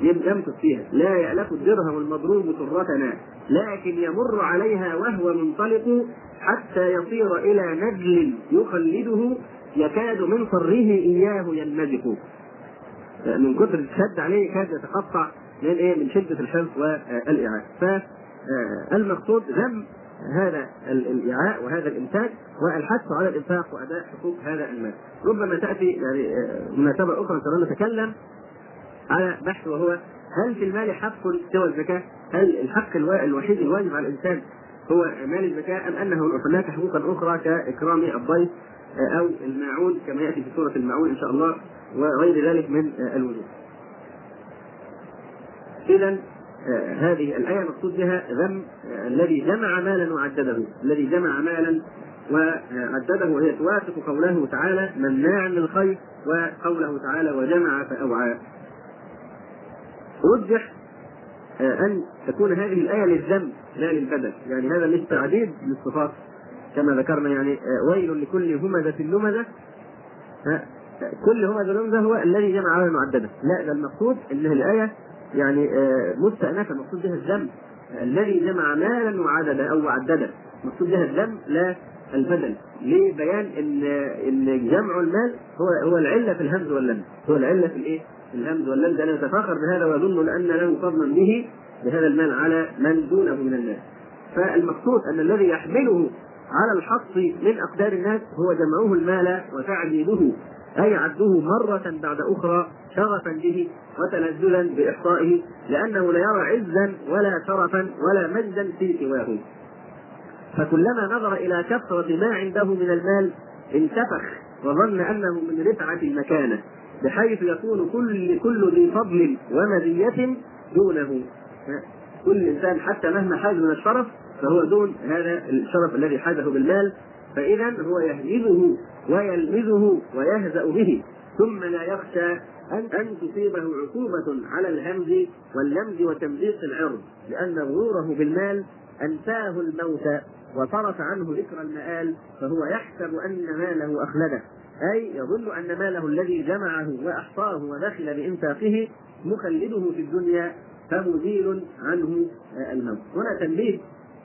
يمكث فيها. لا يألف الدرهم المضروب سرتنا لكن يمر عليها وهو منطلق حتى يصير إلى نجل يخلده يكاد من صره إياه ينمزق من كثر الشد عليه كاد يتقطع من إيه؟ من شدة الحرص والإعاء. فالمقصود ذم هذا الإعاء وهذا الإمساك والحث على الإنفاق وأداء حقوق هذا المال. ربما تأتي يعني مناسبة أخرى سنتكلم على بحث وهو هل في المال حق سوى الزكاة؟ هل الحق الوحيد الواجب على الإنسان هو مال الزكاة أم أنه هناك حقوقا أخرى كإكرام الضيف أو الماعون كما يأتي في سورة الماعون إن شاء الله وغير ذلك من الوجوه. إذا آه هذه الآية مقصود بها ذم آه الذي جمع مالا وعدده، الذي جمع مالا وعدده وهي توافق قوله تعالى مناع للخير وقوله تعالى وجمع فأوعى. رجح آه أن تكون هذه الآية للذم لا للبدل، يعني هذا مش تعديد للصفات كما ذكرنا يعني ويل لكل همزة لمزة. كل همزة لمزة هو الذي جمع مالا وعدده، لا ده المقصود أن الآية يعني مستأنفة. مقصود بها الذم الذي جمع مالا وعددا أو عددا. مقصود بها الذم لا البدل لبيان إن إن جمع المال هو هو العلة في الهمز واللمز. هو العلة في الإيه؟ الهمز واللمز أنا أتفاخر بهذا وأظن ان له فضلا به بهذا المال على من دونه من الناس فالمقصود أن الذي يحمله على الحق من أقدار الناس هو جمعه المال وتعديده أي عده مرة بعد أخرى شغفا به وتلذذا بإحصائه لأنه لا يرى عزا ولا شرفا ولا مجدا في سواه. فكلما نظر إلى كثرة ما عنده من المال انتفخ وظن أنه من رفعة المكانة بحيث يكون كل كل ذي فضل ومزية دونه. كل إنسان حتى مهما حاز من الشرف فهو دون هذا الشرف الذي حازه بالمال. فإذا هو يهيبه ويلمزه ويهزأ به. ثم لا يخشى أن أن تصيبه عقوبة على الهمز واللمز وتمزيق العرض لأن غروره بالمال أنساه الموت وصرف عنه ذكر المآل فهو يحسب أن ماله أخلده. أي يظن أن ماله الذي جمعه وأحصاه ودخل بإنفاقه مخلده في الدنيا فمزيل عنه الموت. هنا تنبيه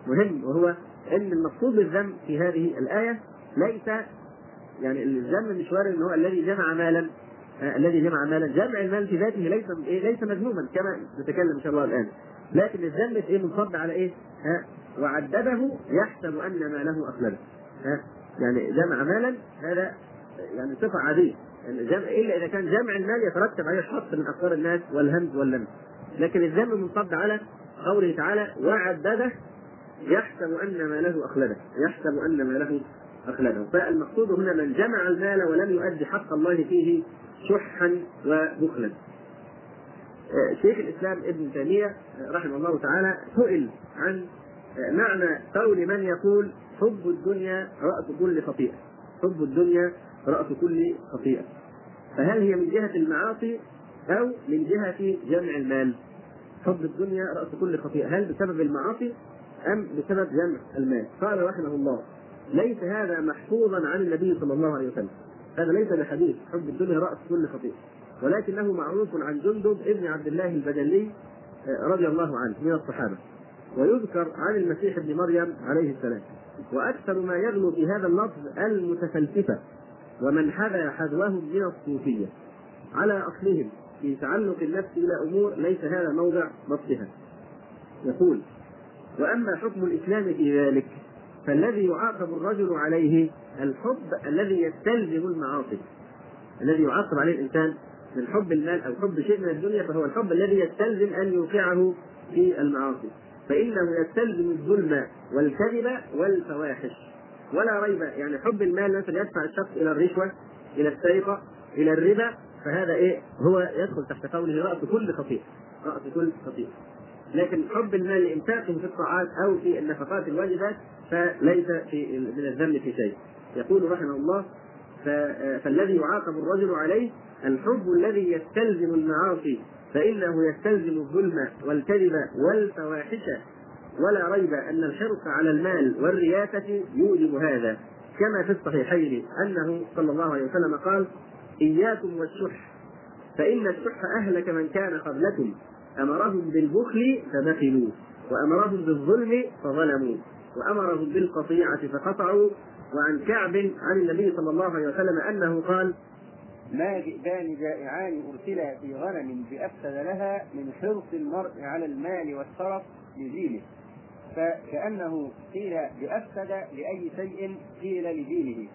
مهم وهو أن المقصود بالذنب في هذه الآية ليس يعني الذم مش وارد إن هو الذي جمع مالا آه الذي جمع مالا. جمع المال في ذاته ليس إيه ليس مذموما كما نتكلم إن شاء الله الآن. لكن الذم إيه منصب على إيه؟ ها وعدده يحسب أن ماله أخلده. ها يعني جمع مالا هذا يعني صفه عادية. يعني إلا إذا كان جمع المال يترتب عليه الحط من أفكار الناس والهمز واللمس. لكن الذم منصب على قوله تعالى وعدده يحسب أن ماله أخلده. يحسب أن ماله أخلده. فالمقصود هنا من جمع المال ولم يؤدي حق الله فيه شحا وبخلا. شيخ الإسلام ابن تيمية رحمه الله تعالى سئل عن معنى قول من يقول حب الدنيا رأس كل خطيئة. حب الدنيا رأس كل خطيئة. فهل هي من جهة المعاصي أو من جهة جمع المال؟ حب الدنيا رأس كل خطيئة. هل بسبب المعاصي أم بسبب جمع المال؟ قال رحمه الله ليس هذا محفوظا عن النبي صلى الله عليه وسلم. هذا ليس بحديث حب الدنيا رأس كل خطيئة. ولكنه معروف عن جندب ابن عبد الله البجلي رضي الله عنه من الصحابة. ويذكر عن المسيح ابن مريم عليه السلام. وأكثر ما يغلو في هذا اللفظ المتفلسفة ومن حذا حذوهم من الصوفية. على أصلهم في تعلق النفس إلى أمور ليس هذا موضع بسطها يقول وأما حكم الإسلام في ذلك فالذي يعاقب الرجل عليه الحب الذي يستلزم المعاصي. الذي يعاقب عليه الإنسان من حب المال أو حب شيء من الدنيا فهو الحب الذي يستلزم أن يوقعه في المعاصي. فإنه يستلزم الظلم والكذب والفواحش. ولا ريب يعني حب المال مثلا يدفع الشخص إلى الرشوة إلى السرقة إلى الربا فهذا إيه؟ هو يدخل تحت قوله رأس كل خطيئه رأس كل خطيئه لكن حب المال لإنفاقه في الطاعات أو في النفقات الواجبات فليس في من الذم في شيء. يقول رحمه الله فالذي يعاقب الرجل عليه الحب الذي يستلزم المعاصي فإنه يستلزم الظلم والكذب والفواحش ولا ريب أن الحرص على المال والرياسة يوجب هذا. كما في الصحيحين أنه صلى الله عليه وسلم قال إياكم والشح فإن الشح أهلك من كان قبلكم أمرهم بالبخل فبخلوا وأمرهم بالظلم فظلموا وأمرهم بالقطيعة فقطعوا. وعن كعب عن النبي صلى الله عليه وسلم أنه قال ما ذئبان جائعان أرسلا في غنم بأفسد لها من حرص المرء على المال والشرف لدينه فكأنه قيل بأفسد لأي شيء قيل لدينه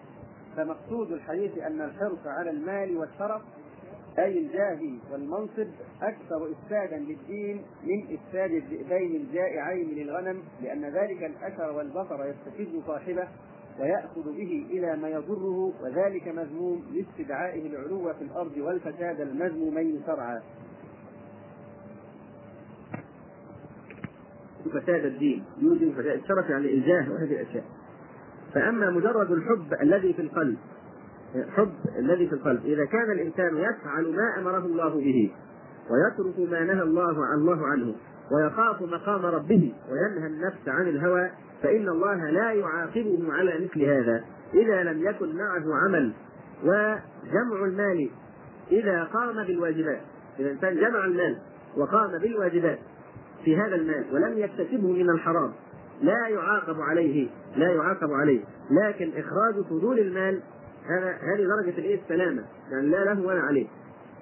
فمقصود الحديث أن الحرص على المال والشرف أي الجاه والمنصب أكثر إفسادا للدين من إفساد الذئبين الجائعين للغنم لأن ذلك الأثر والبصر يستفز صاحبه ويأخذ به إلى ما يضره وذلك مذموم لاستدعائه العلو في الأرض والفساد المذمومين شرعا. فساد الدين يوجب فساد الشرف يعني الجاه وهذه الأشياء. فأما مجرد الحب الذي في القلب حب الذي في القلب إذا كان الإنسان يفعل ما أمره الله به ويترك ما نهى الله عن الله عنه ويخاف مقام ربه وينهى النفس عن الهوى فإن الله لا يعاقبه على مثل هذا إذا لم يكن معه عمل وجمع المال إذا قام بالواجبات إذا الإنسان جمع المال وقام بالواجبات في هذا المال ولم يكتسبه من الحرام. لا يعاقب عليه لا يعاقب عليه. لكن إخراج فضول المال هذا هذه درجة الإيه؟ السلامة. يعني لا له ولا عليه.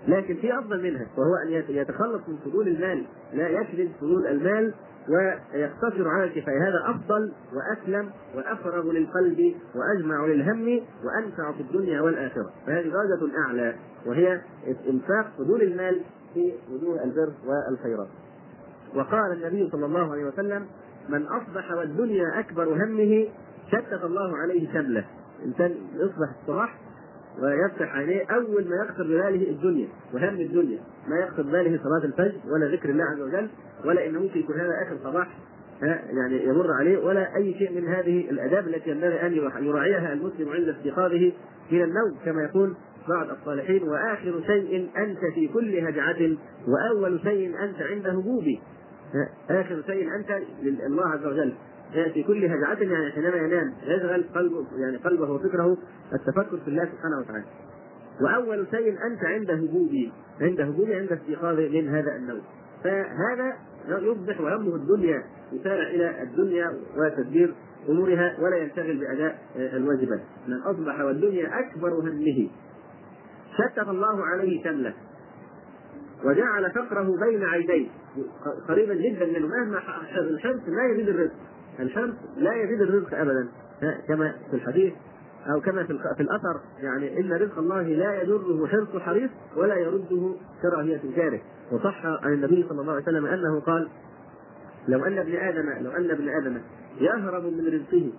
لكن في أفضل منها وهو أن يتخلص من فضول المال لا يكذب فضول المال ويقتصر على الكفاية. هذا أفضل وأسلم وأفرغ للقلب وأجمع للهم وأنفع في الدنيا والآخرة. فهذه درجة أعلى وهي إنفاق فضول المال في وجوه البر والخيرات. وقال النبي صلى الله عليه وسلم من أصبح والدنيا أكبر همه شتت الله عليه شمله. إنسان يصبح الصباح ويفتح عينيه أول ما يخطر بباله الدنيا وهم الدنيا. ما يخطر بباله صلاة الفجر ولا ذكر الله عز وجل ولا إنه ممكن يكون هذا آخر صباح يعني يمر عليه ولا أي شيء من هذه الأداب التي ينبغي أن يراعيها المسلم عند استيقاظه من النوم كما يقول بعض الصالحين وآخر شيء أنت في كل هجعة وأول شيء أنت عند هبوبي آخر شيء أنت لله عز وجل. في كل هجعة يعني حينما ينام يشغل قلبه يعني قلبه وفكره التفكر في الله سبحانه وتعالى. وأول شيء أنت عند هبوبي. عند هبوبي عند استيقاظي من هذا النوم. فهذا يصبح وهمه الدنيا يسارع إلى الدنيا وتدبير أمورها ولا ينشغل بأداء الواجبات من أصبح والدنيا أكبر همه. شتت الله عليه شمله. وجعل فقره بين عينيه قريبا جدا منه. مهما الحرص لا يزيد الرزق. الحرص لا يزيد الرزق ابدا. كما في الحديث أو كما في, في الأثر يعني إن رزق الله لا يضره حرص حريص ولا يرده كراهية جاره. وصح عن النبي صلى الله عليه وسلم أنه قال لو أن ابن آدم لو أن ابن آدم يهرب من رزقه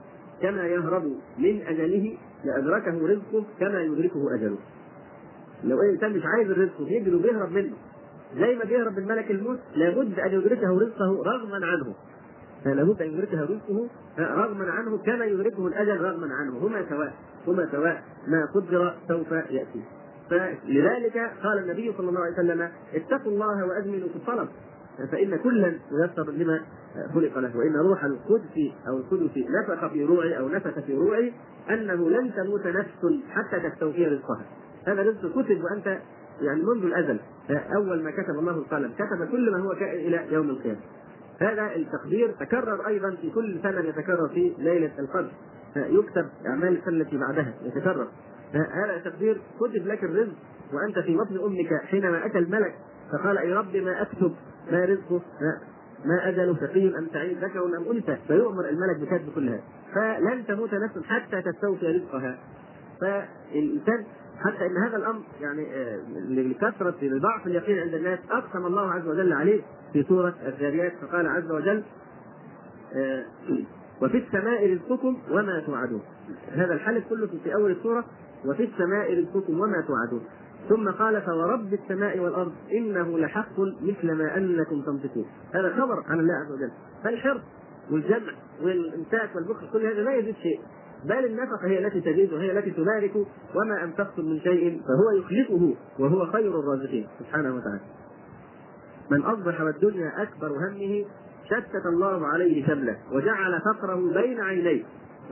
كما يهرب من أجله لأدركه رزقه كما يدركه أجله. لو إنسان مش عايز الرزق بيجري وبيهرب منه. زي ما بيهرب من ملك الموت لابد أن يدركه رزقه رغما عنه. فلابد أن يدركه رزقه رغما عنه كما يدركه الأجل رغما عنه هما سواء هما سواء ما قدر سوف يأتي. فلذلك قال النبي صلى الله عليه وسلم اتقوا الله واجملوا في الطلب فإن كلا ميسر لما خلق له وإن روح القدس أو القدس نفخ في روعي أو نفخ في روعي أنه لن تموت نفس حتى تستوفي رزقها هذا رزق كتب وأنت يعني منذ الأزل أول ما كتب الله القلم كتب كل ما هو كائن إلى يوم القيامة. هذا التقدير تكرر أيضا في كل سنة يتكرر في ليلة القدر. يكتب أعمال السنة التي بعدها يتكرر. هذا التقدير كتب لك الرزق وأنت في بطن أمك حينما أتى الملك فقال أي رب ما أكتب؟ ما رزقه؟ ما أجله شقي أم سعيد؟ ذكر أم أنثى. فيؤمر الملك بكتب كل هذا. فلن تموت نفس حتى تستوفي رزقها. فالإنسان حتى إن هذا الأمر يعني لكثرة لضعف اليقين عند الناس أقسم الله عز وجل عليه في سورة الذاريات فقال عز وجل وفي السماء رزقكم وما توعدون. هذا الحلف كله في أول السوره وفي السماء رزقكم وما توعدون. ثم قال فورب السماء والأرض إنه لحق مثل ما أنكم تنطقون. هذا خبر عن الله عز وجل. فالحرص والجمع والامساك والبخل كل هذا لا يزيد شيء. بل النفقة هي التي تزيد وهي التي تبارك وما أنفقتم من شيء فهو يخلفه وهو خير الرازقين سبحانه وتعالى من أصبح والدنيا أكبر همه شتت الله عليه شمله وجعل فقره بين عينيه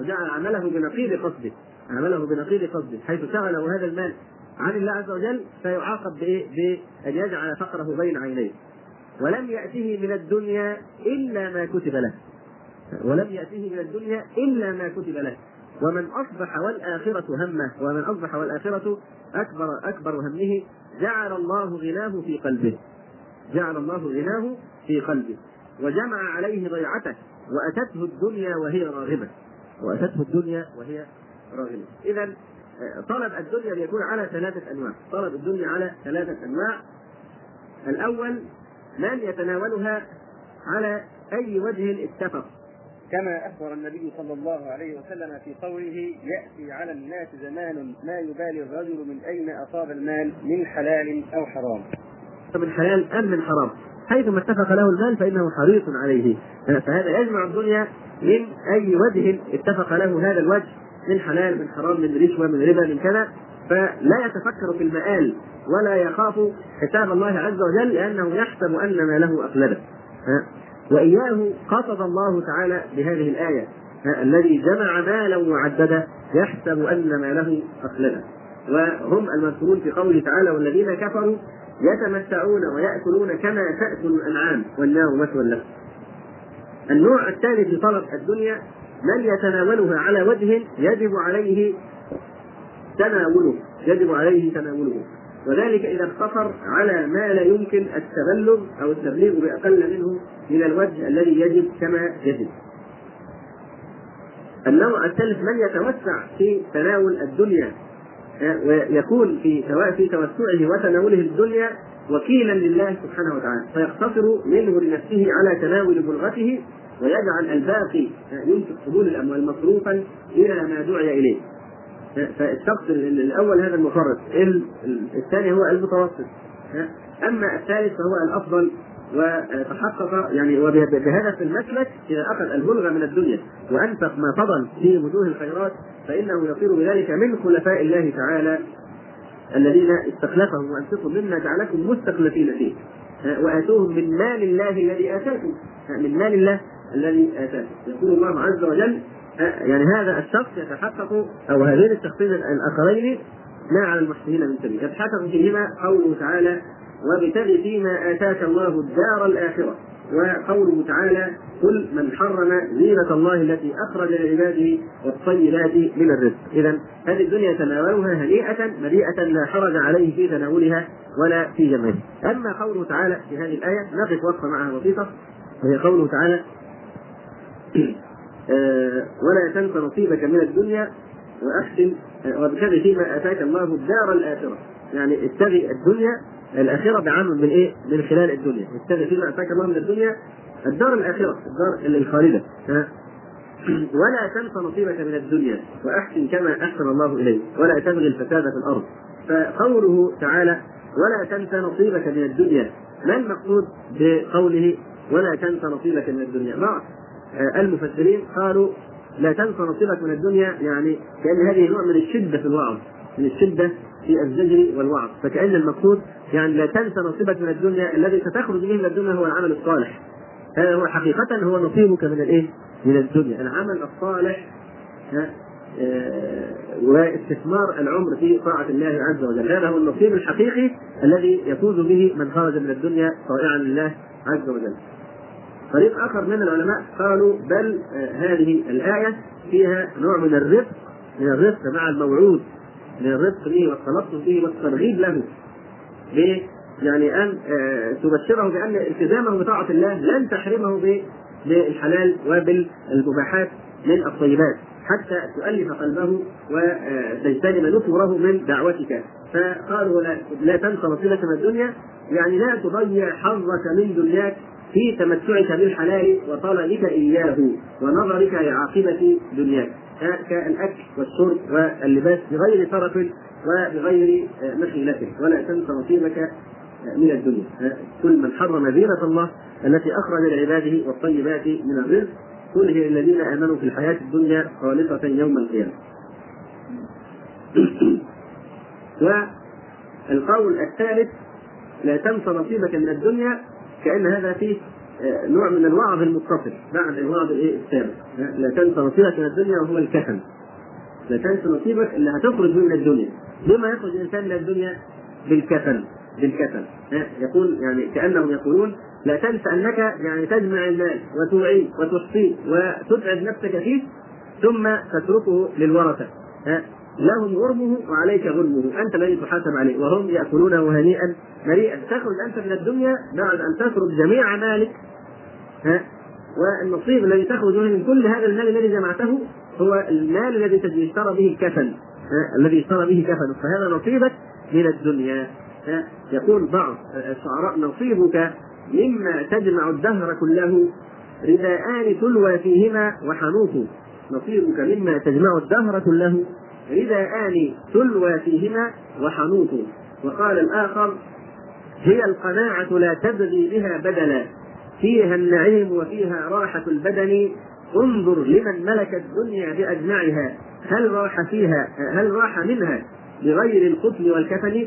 وجعل عمله بنقيض قصده عمله بنقيض قصده حيث شغله هذا المال عن الله عز وجل فيعاقب بإيه؟ بأن يجعل فقره بين عينيه. ولم يأته من الدنيا إلا ما كتب له. ولم يأته من الدنيا إلا ما كتب له. ومن أصبح والآخرة همه ومن أصبح والآخرة اكبر أكبر همه جعل الله غناه في قلبه. جعل الله غناه في قلبه وجمع عليه ضيعته وأتته الدنيا وهي راغبة. وأتته الدنيا وهي راغبة. إذا طلب الدنيا ليكون على ثلاثة أنواع، طلب الدنيا على ثلاثة أنواع. الأول من يتناولها على أي وجه اتفق. كما أخبر النبي صلى الله عليه وسلم في قوله يأتي على الناس زمان ما يبالي الرجل من أين أصاب المال من حلال أو حرام. من حلال أم من حرام؟ حيثما اتفق له المال فإنه حريص عليه، فهذا يجمع الدنيا من أي وجه اتفق له هذا الوجه من حلال من حرام من رشوة من ربا من كذا فلا يتفكر في المآل ولا يخاف حساب الله عز وجل لأنه يحسب أن ما له وإياه قصد الله تعالى بهذه الآية. الذي جمع مالا وعدده يحسب أن ما له أخلده. وهم المذكورون في قوله تعالى والذين كفروا يتمتعون ويأكلون كما تأكل الأنعام والنار مثوى لهم النوع الثاني في طلب الدنيا من يتناولها على وجه يجب عليه تناوله يجب عليه تناوله. وذلك إذا اقتصر على ما لا يمكن التبلغ أو التبليغ بأقل منه من الوجه الذي يجب كما يجب. النوع الثالث من يتوسع في تناول الدنيا ويكون في سواء في توسعه وتناوله الدنيا وكيلا لله سبحانه وتعالى فيقتصر منه لنفسه على تناول بلغته ويجعل الباقي ينفق فضول الأموال مصروفا إلى ما دعي إليه. فالشخص الأول هذا المفرط، الثاني هو المتوسط. أما الثالث فهو الأفضل وتحقق يعني وبهذا في المسلك إذا أخذ البلغه من الدنيا وأنفق ما فضل في وجوه الخيرات فإنه يصير بذلك من خلفاء الله تعالى الذين استخلفهم وانفقوا مما جعلكم مستخلفين فيه. وآتوهم من مال الله الذي آتاكم. من مال الله الذي اتاه يقول الله عز وجل يعني هذا الشخص يتحقق أو هذين الشخصين الآخرين ما على المحسنين من سبيل. يتحقق فيهما قوله تعالى وابتغ فيما آتاك الله الدار الآخرة وقوله تعالى قل من حرم زينة الله التي أخرج لعباده والطيبات من الرزق إذا هذه الدنيا تناولها هنيئة مليئة لا حرج عليه في تناولها ولا في جمعها. أما قوله تعالى في هذه الآية نقف وقفة معها بسيطة وهي قوله تعالى ولا تنس نصيبك من الدنيا. وأحسن آه، وابتغ فيما آتاك الله الدار الآخرة. يعني ابتغي الدنيا الآخرة بعام من إيه؟ من خلال الدنيا. ابتغي فيما آتاك الله من الدنيا الدار الآخرة الدار الخالدة؟ ولا تنس نصيبك من الدنيا. وأحسن كما أحسن الله إليك. ولا تبغي الفساد في الأرض. فقوله تعالى ولا تنس نصيبك من الدنيا. ما المقصود بقوله ولا تنس نصيبك من الدنيا؟ بعض آه، المفسرين قالوا لا تنس نصيبك من الدنيا يعني كأن هذه نوع من الشدة في الوعظ من الشدة في الزجر والوعظ فكأن المقصود يعني لا تنس نصيبك من الدنيا الذي ستخرج به من الدنيا هو العمل الصالح هذا هو حقيقة هو نصيبك من الإيه؟ من الدنيا، العمل الصالح آه، واستثمار العمر في طاعة الله عز وجل، هذا هو النصيب الحقيقي الذي يفوز به من خرج من الدنيا طائعا لله عز وجل. فريق آخر من العلماء قالوا بل آه، هذه الآية فيها نوع من الرفق من الرفق مع الموعود من الرفق به والتلطف به والترغيب له؟ يعني أن آه، تبشره بأن التزامه بطاعة الله لن تحرمه بالحلال وبالمباحات من الطيبات حتى تؤلف قلبه وتجتنب نفوره من دعوتك فقالوا لا, لا تنس نصيبك من الدنيا يعني لا تضيع حظك من دنياك في تمتعك بالحلال وطلبك إياه ونظرك لعاقبة دنياك. كالأكل والشرب واللباس بغير طرف وبغير مخيلة ولا تنس نصيبك من الدنيا. كل من حرم زينة الله التي أخرج لعباده والطيبات من الرزق. قل هي الذين آمنوا في الحياة الدنيا خالصة يوم القيامة. والقول الثالث لا تنس نصيبك من الدنيا كأن هذا فيه آه، نوع من الوعظ المتصل بعد الوعظ الايه السابق. لا تنس نصيبك من الدنيا وهو الكفن لا تنس نصيبك اللي هتخرج من الدنيا. بما يخرج الإنسان من الدنيا بالكفن بالكفن يقول يعني كأنهم يقولون لا تنس أنك يعني تجمع المال وتوعيه وتحصيه وتتعب نفسك فيه ثم تتركه للورثة. لهم غرمه وعليك غرمه. أنت الذي تحاسب عليه. وهم ياكلونه هنيئا مريئا. تخرج أنت من الدنيا بعد أن تترك جميع مالك. ها؟ والنصيب الذي تخرج منه من كل هذا المال الذي جمعته هو المال الذي اشترى به الكفن؟ الذي اشترى به كفن فهذا نصيبك من الدنيا؟ يقول بعض الشعراء نصيبك مما تجمع الدهر كله رداءان تلوى فيهما وحنوط نصيبك مما تجمع الدهر كله رداءان تلوى فيهما وحنوط وقال الآخر هي القناعة لا تبغي بها بدلا. فيها النعيم وفيها راحة البدن. انظر لمن ملك الدنيا بأجمعها. هل راح فيها هل راح منها بغير القتل والكفن؟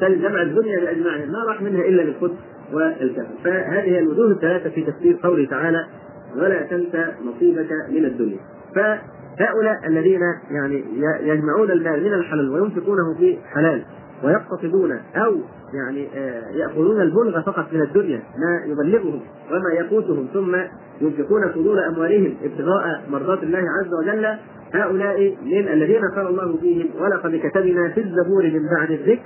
جمع الدنيا بأجمعها. ما راح منها إلا بالقتل والكفن. فهذه الوجوه الثلاثة في تفسير قوله تعالى ولا تنسى نصيبك من الدنيا. فهؤلاء الذين يعني يجمعون المال من الحلال وينفقونه في حلال ويقتصدون أو يعني يأخذون البلغ فقط من الدنيا ما يبلغهم وما يقوتهم ثم ينفقون فضول أموالهم ابتغاء مرضات الله عز وجل هؤلاء من الذين قال الله فيهم ولقد كتبنا في الزبور من بعد الذكر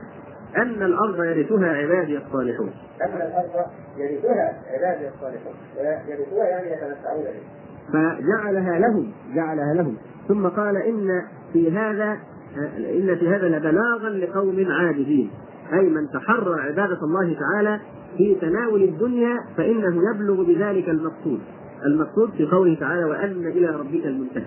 أن الأرض يرثها عبادي الصالحون. أن الأرض يرثها عبادي الصالحون ويرثوها يعني يتمتعون بها. فجعلها لهم جعلها لهم. ثم قال إن في هذا إن في هذا لبلاغا لقوم عابدين أي من تحرى عبادة الله تعالى في تناول الدنيا فإنه يبلغ بذلك المقصود. المقصود في قوله تعالى وأن إلى ربك المنتهى.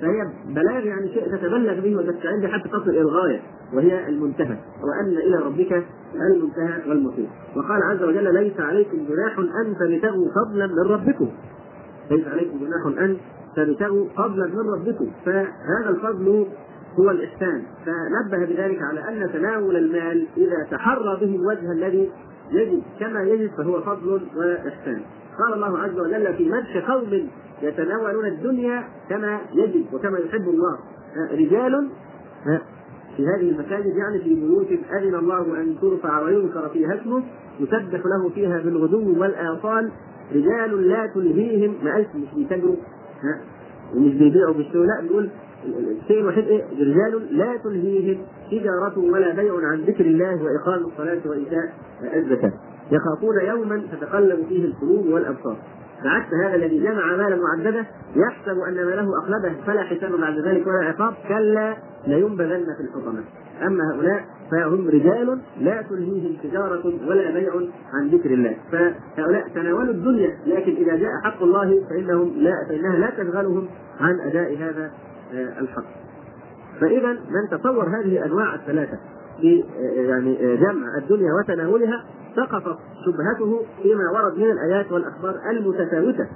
فهي بلاغ يعني شيء تتبلغ به وتستعين به حتى تصل إلى الغاية وهي المنتهى. وأن إلى ربك المنتهى والمصير. وقال عز وجل ليس عليكم جناح ان تبتغوا فضلا من ربكم. ليس عليكم جناح أن تبتغوا فضلا من ربكم. فهذا الفضل هو الإحسان. فنبه بذلك على أن تناول المال إذا تحرى به الوجه الذي يجب. كما يجب فهو فضل وإحسان. قال الله عز وجل في مدح قوم يتناولون الدنيا كما يجب وكما يحب الله. رجال في هذه المساجد يعني في بيوت أذن الله أن ترفع ويذكر فيها اسمه يسبح له فيها بالغدو والآصال رجال لا تلهيهم ما قالش مش بيتاجروا ها؟ ومش بيبيعوا بالشيء لا بيقول الشيء الوحيد إيه؟ رجال لا تلهيهم تجارة ولا بيع عن ذكر الله وإقام الصلاة وإيتاء الزكاة. يخافون يوما تتقلب فيه القلوب والأبصار. بعكس هذا الذي جمع مالا معدده يحسب أن ماله اخلده فلا حساب بعد ذلك ولا عقاب كلا لينبذن في الحطمة. أما هؤلاء فهم رجال لا تلهيهم تجارة ولا بيع عن ذكر الله. فهؤلاء تناولوا الدنيا لكن إذا جاء حق الله فإنهم لا فإنها لا تشغلهم عن أداء هذا الحق. فإذا من تصور هذه الأنواع الثلاثة في يعني جمع الدنيا وتناولها سقطت شبهته فيما ورد من الآيات والأخبار المتفاوتة.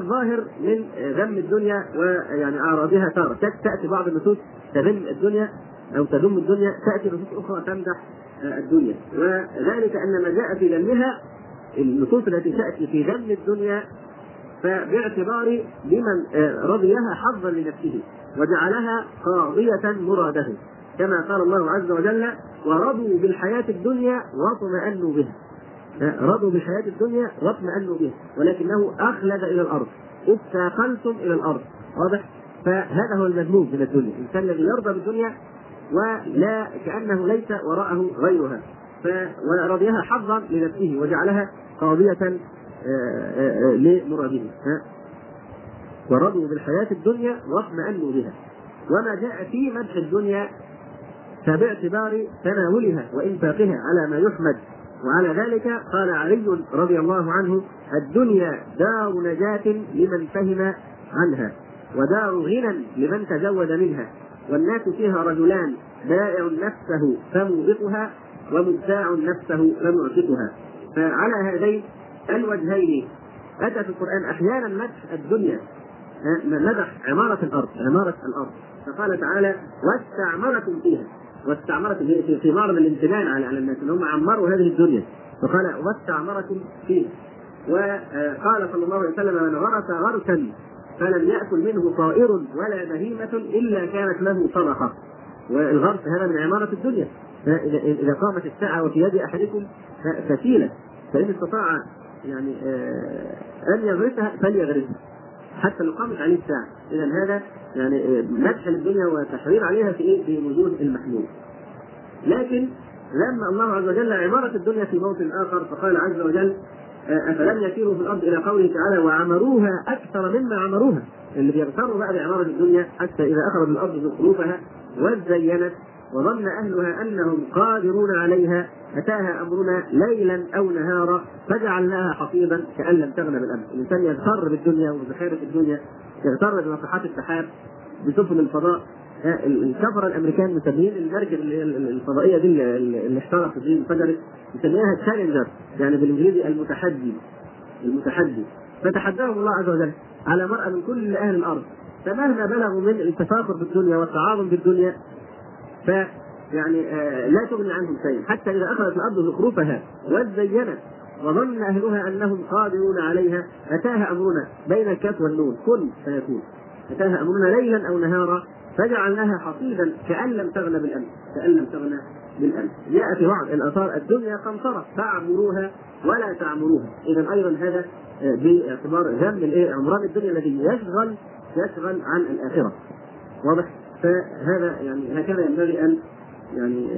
الظاهر من ذم الدنيا ويعني أعراضها تارة تأتي بعض النصوص تذم الدنيا أو تذم الدنيا تأتي نصوص أخرى تمدح الدنيا. وذلك أن ما جاء في ذمها النصوص التي تأتي في ذم الدنيا فباعتبار لمن رضيها حظا لنفسه وجعلها قاضية مراده كما قال الله عز وجل ورضوا بالحياة الدنيا واطمأنوا بها. رضوا بالحياة الدنيا واطمأنوا بها ولكنه أخلد إلى الأرض اثاقلتم إلى الأرض واضح؟ فهذا هو المذموم من الدنيا الإنسان الذي يرضى بالدنيا ولا كأنه ليس وراءه غيرها ورضيها حظا لنفسه وجعلها قاضية لمراده ورضوا بالحياة الدنيا واطمأنوا بها. وما جاء في مدح الدنيا فباعتبار تناولها وإنفاقها على ما يحمد. وعلى ذلك قال علي رضي الله عنه الدنيا دار نجاة لمن فهم عنها ودار غنى لمن تزود منها والناس فيها رجلان بائع نفسه فموبقها ومبتاع نفسه فمعتقها فعلى هذين الوجهين أتى في القرآن أحيانا مدح الدنيا مدح عمارة الأرض عمارة الأرض. فقال تعالى واستعمركم فيها. واستعمركم في معرض الامتنان على على الناس ان هم عمروا هذه الدنيا. فقال واستعمركم فيها وقال صلى الله عليه وسلم من غرس غرسا فلم يأكل منه طائر ولا بهيمة إلا كانت له صدقة. والغرس هذا من عمارة الدنيا. فإذا إذا قامت الساعة وفي يد أحدكم فتيلة فإن استطاع يعني أن يغرسها فليغرسها. حتى لو قامت عليه الساعة. إذا هذا يعني مدح للدنيا وتحرير عليها في إيه؟ في وجود المحمول. لكن لما الله عز وجل عمارة الدنيا في موطن آخر فقال عز وجل أفلم يسيروا في الأرض إلى قوله تعالى وعمروها أكثر مما عمروها اللي بيغتروا بقى بعمارة الدنيا حتى إذا أخرجوا الأرض زخرفها وزينت وظن أهلها أنهم قادرون عليها. أتاها أمرنا ليلا أو نهارا فجعلناها حصيدا كأن لم تغن بالأمس. الإنسان يغتر بالدنيا وبحيرة الدنيا يغتر بناطحات السحاب بسفن الفضاء. الكفرة الأمريكان مسمين المركب اللي هي الفضائية دي اللي احترقت دي انفجرت مسميها تشالنجر يعني بالإنجليزي المتحدي. المتحدي. فتحداهم الله عز وجل على مرأى من كل أهل الأرض. فمهما بلغوا من التفاخر بالدنيا والتعاظم بالدنيا ف يعني آه لا تغني عنهم شيء حتى إذا أخذت الأرض زخرفها وزينت وظن أهلها أنهم قادرون عليها أتاها أمرنا بين الكاف والنون. كن فيكون أتاها أمرنا ليلا أو نهارا فجعلناها حصيدا كأن لم تغن بالأمس. كأن لم تغن بالأمس. جاء في بعض الآثار الدنيا قنطرة فاعمروها ولا تعمروها. إذا أيضا هذا باعتبار ذم الإيه؟ عمران الدنيا الذي يشغل يشغل عن الآخرة. واضح؟ فهذا يعني هكذا ينبغي أن يعني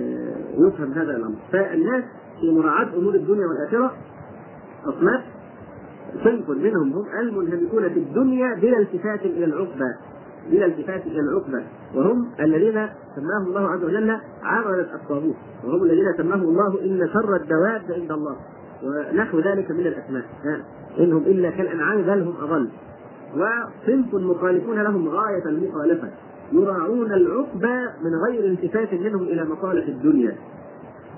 يفهم هذا الأمر. فالناس في مراعاة أمور الدنيا والآخرة أصناف صنف منهم هم المنهمكون في الدنيا بلا التفات إلى العقبى بلا التفات إلى العقبى وهم الذين سماهم الله عز وجل عملة الطاغوت. وهم الذين سماهم الله إن شر الدواب عند الله. ونحو ذلك من الأسماء. إنهم إلا كالأنعام بل هم أضل. وصنف مخالفون لهم غاية المخالفة. يراعون العقبى من غير التفات منهم إلى مصالح الدنيا.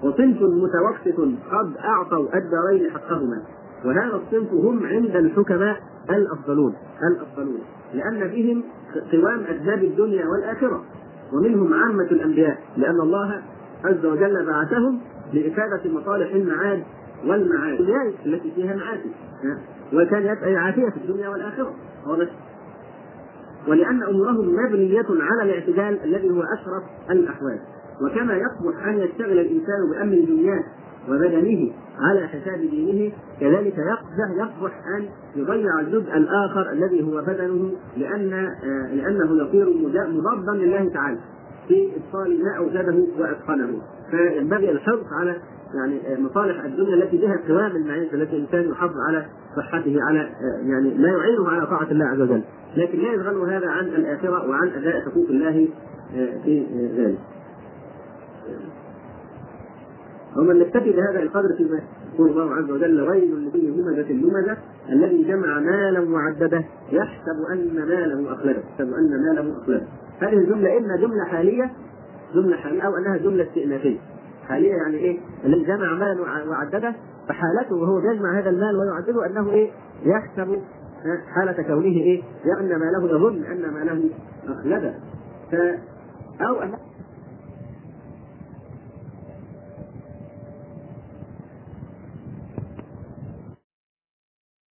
وصنف متوسط قد أعطوا الدارين حقهما. وهذا الصنف هم عند الحكماء الأفضلون. الأفضلون. لأن بهم قوام اسباب الدنيا والآخرة. ومنهم عامة الأنبياء. لأن الله عز وجل بعثهم لإفادة مصالح المعاد والمعاد. التي فيها معاتب وكان يسعى العافيه في الدنيا واضح؟ ولأن أمورهم مبنية على الاعتدال الذي هو أشرف الأحوال. وكما يصلح أن يشتغل الإنسان بامر دنياه وبدنه على حساب دينه كذلك يقبح يقبح أن يضيع الجزء الآخر الذي هو بدنه لأن آه، لأنه يصير مضادا لله تعالى في إبطال ما اوجده وأتقنه. فينبغي الحرص على يعني آه، مصالح الدنيا التي بها قوام المعيشة التي الإنسان يحافظ على صحته على آه، يعني ما يعينه على طاعة الله عز وجل. لكن لا يشغله هذا عن الآخرة وعن أداء حقوق الله آه، في ذلك. ومن نكتفي بهذا القدر فيما يقول الله عز وجل ويل لكل همزة لمزة الذي جمع مالا وعدده يحسب أن ماله أخلده. يحسب أن ماله أخلده. هذه الجملة إما جملة حالية جملة حالية أو أنها جملة استئنافية. حالية يعني إيه؟ الذي جمع مالا وع- وعدده فحالته وهو يجمع هذا المال ويعدده أنه إيه؟ يحسب حالة كونه إيه؟ لأن ماله يظن أن ماله أخلده ف أو أن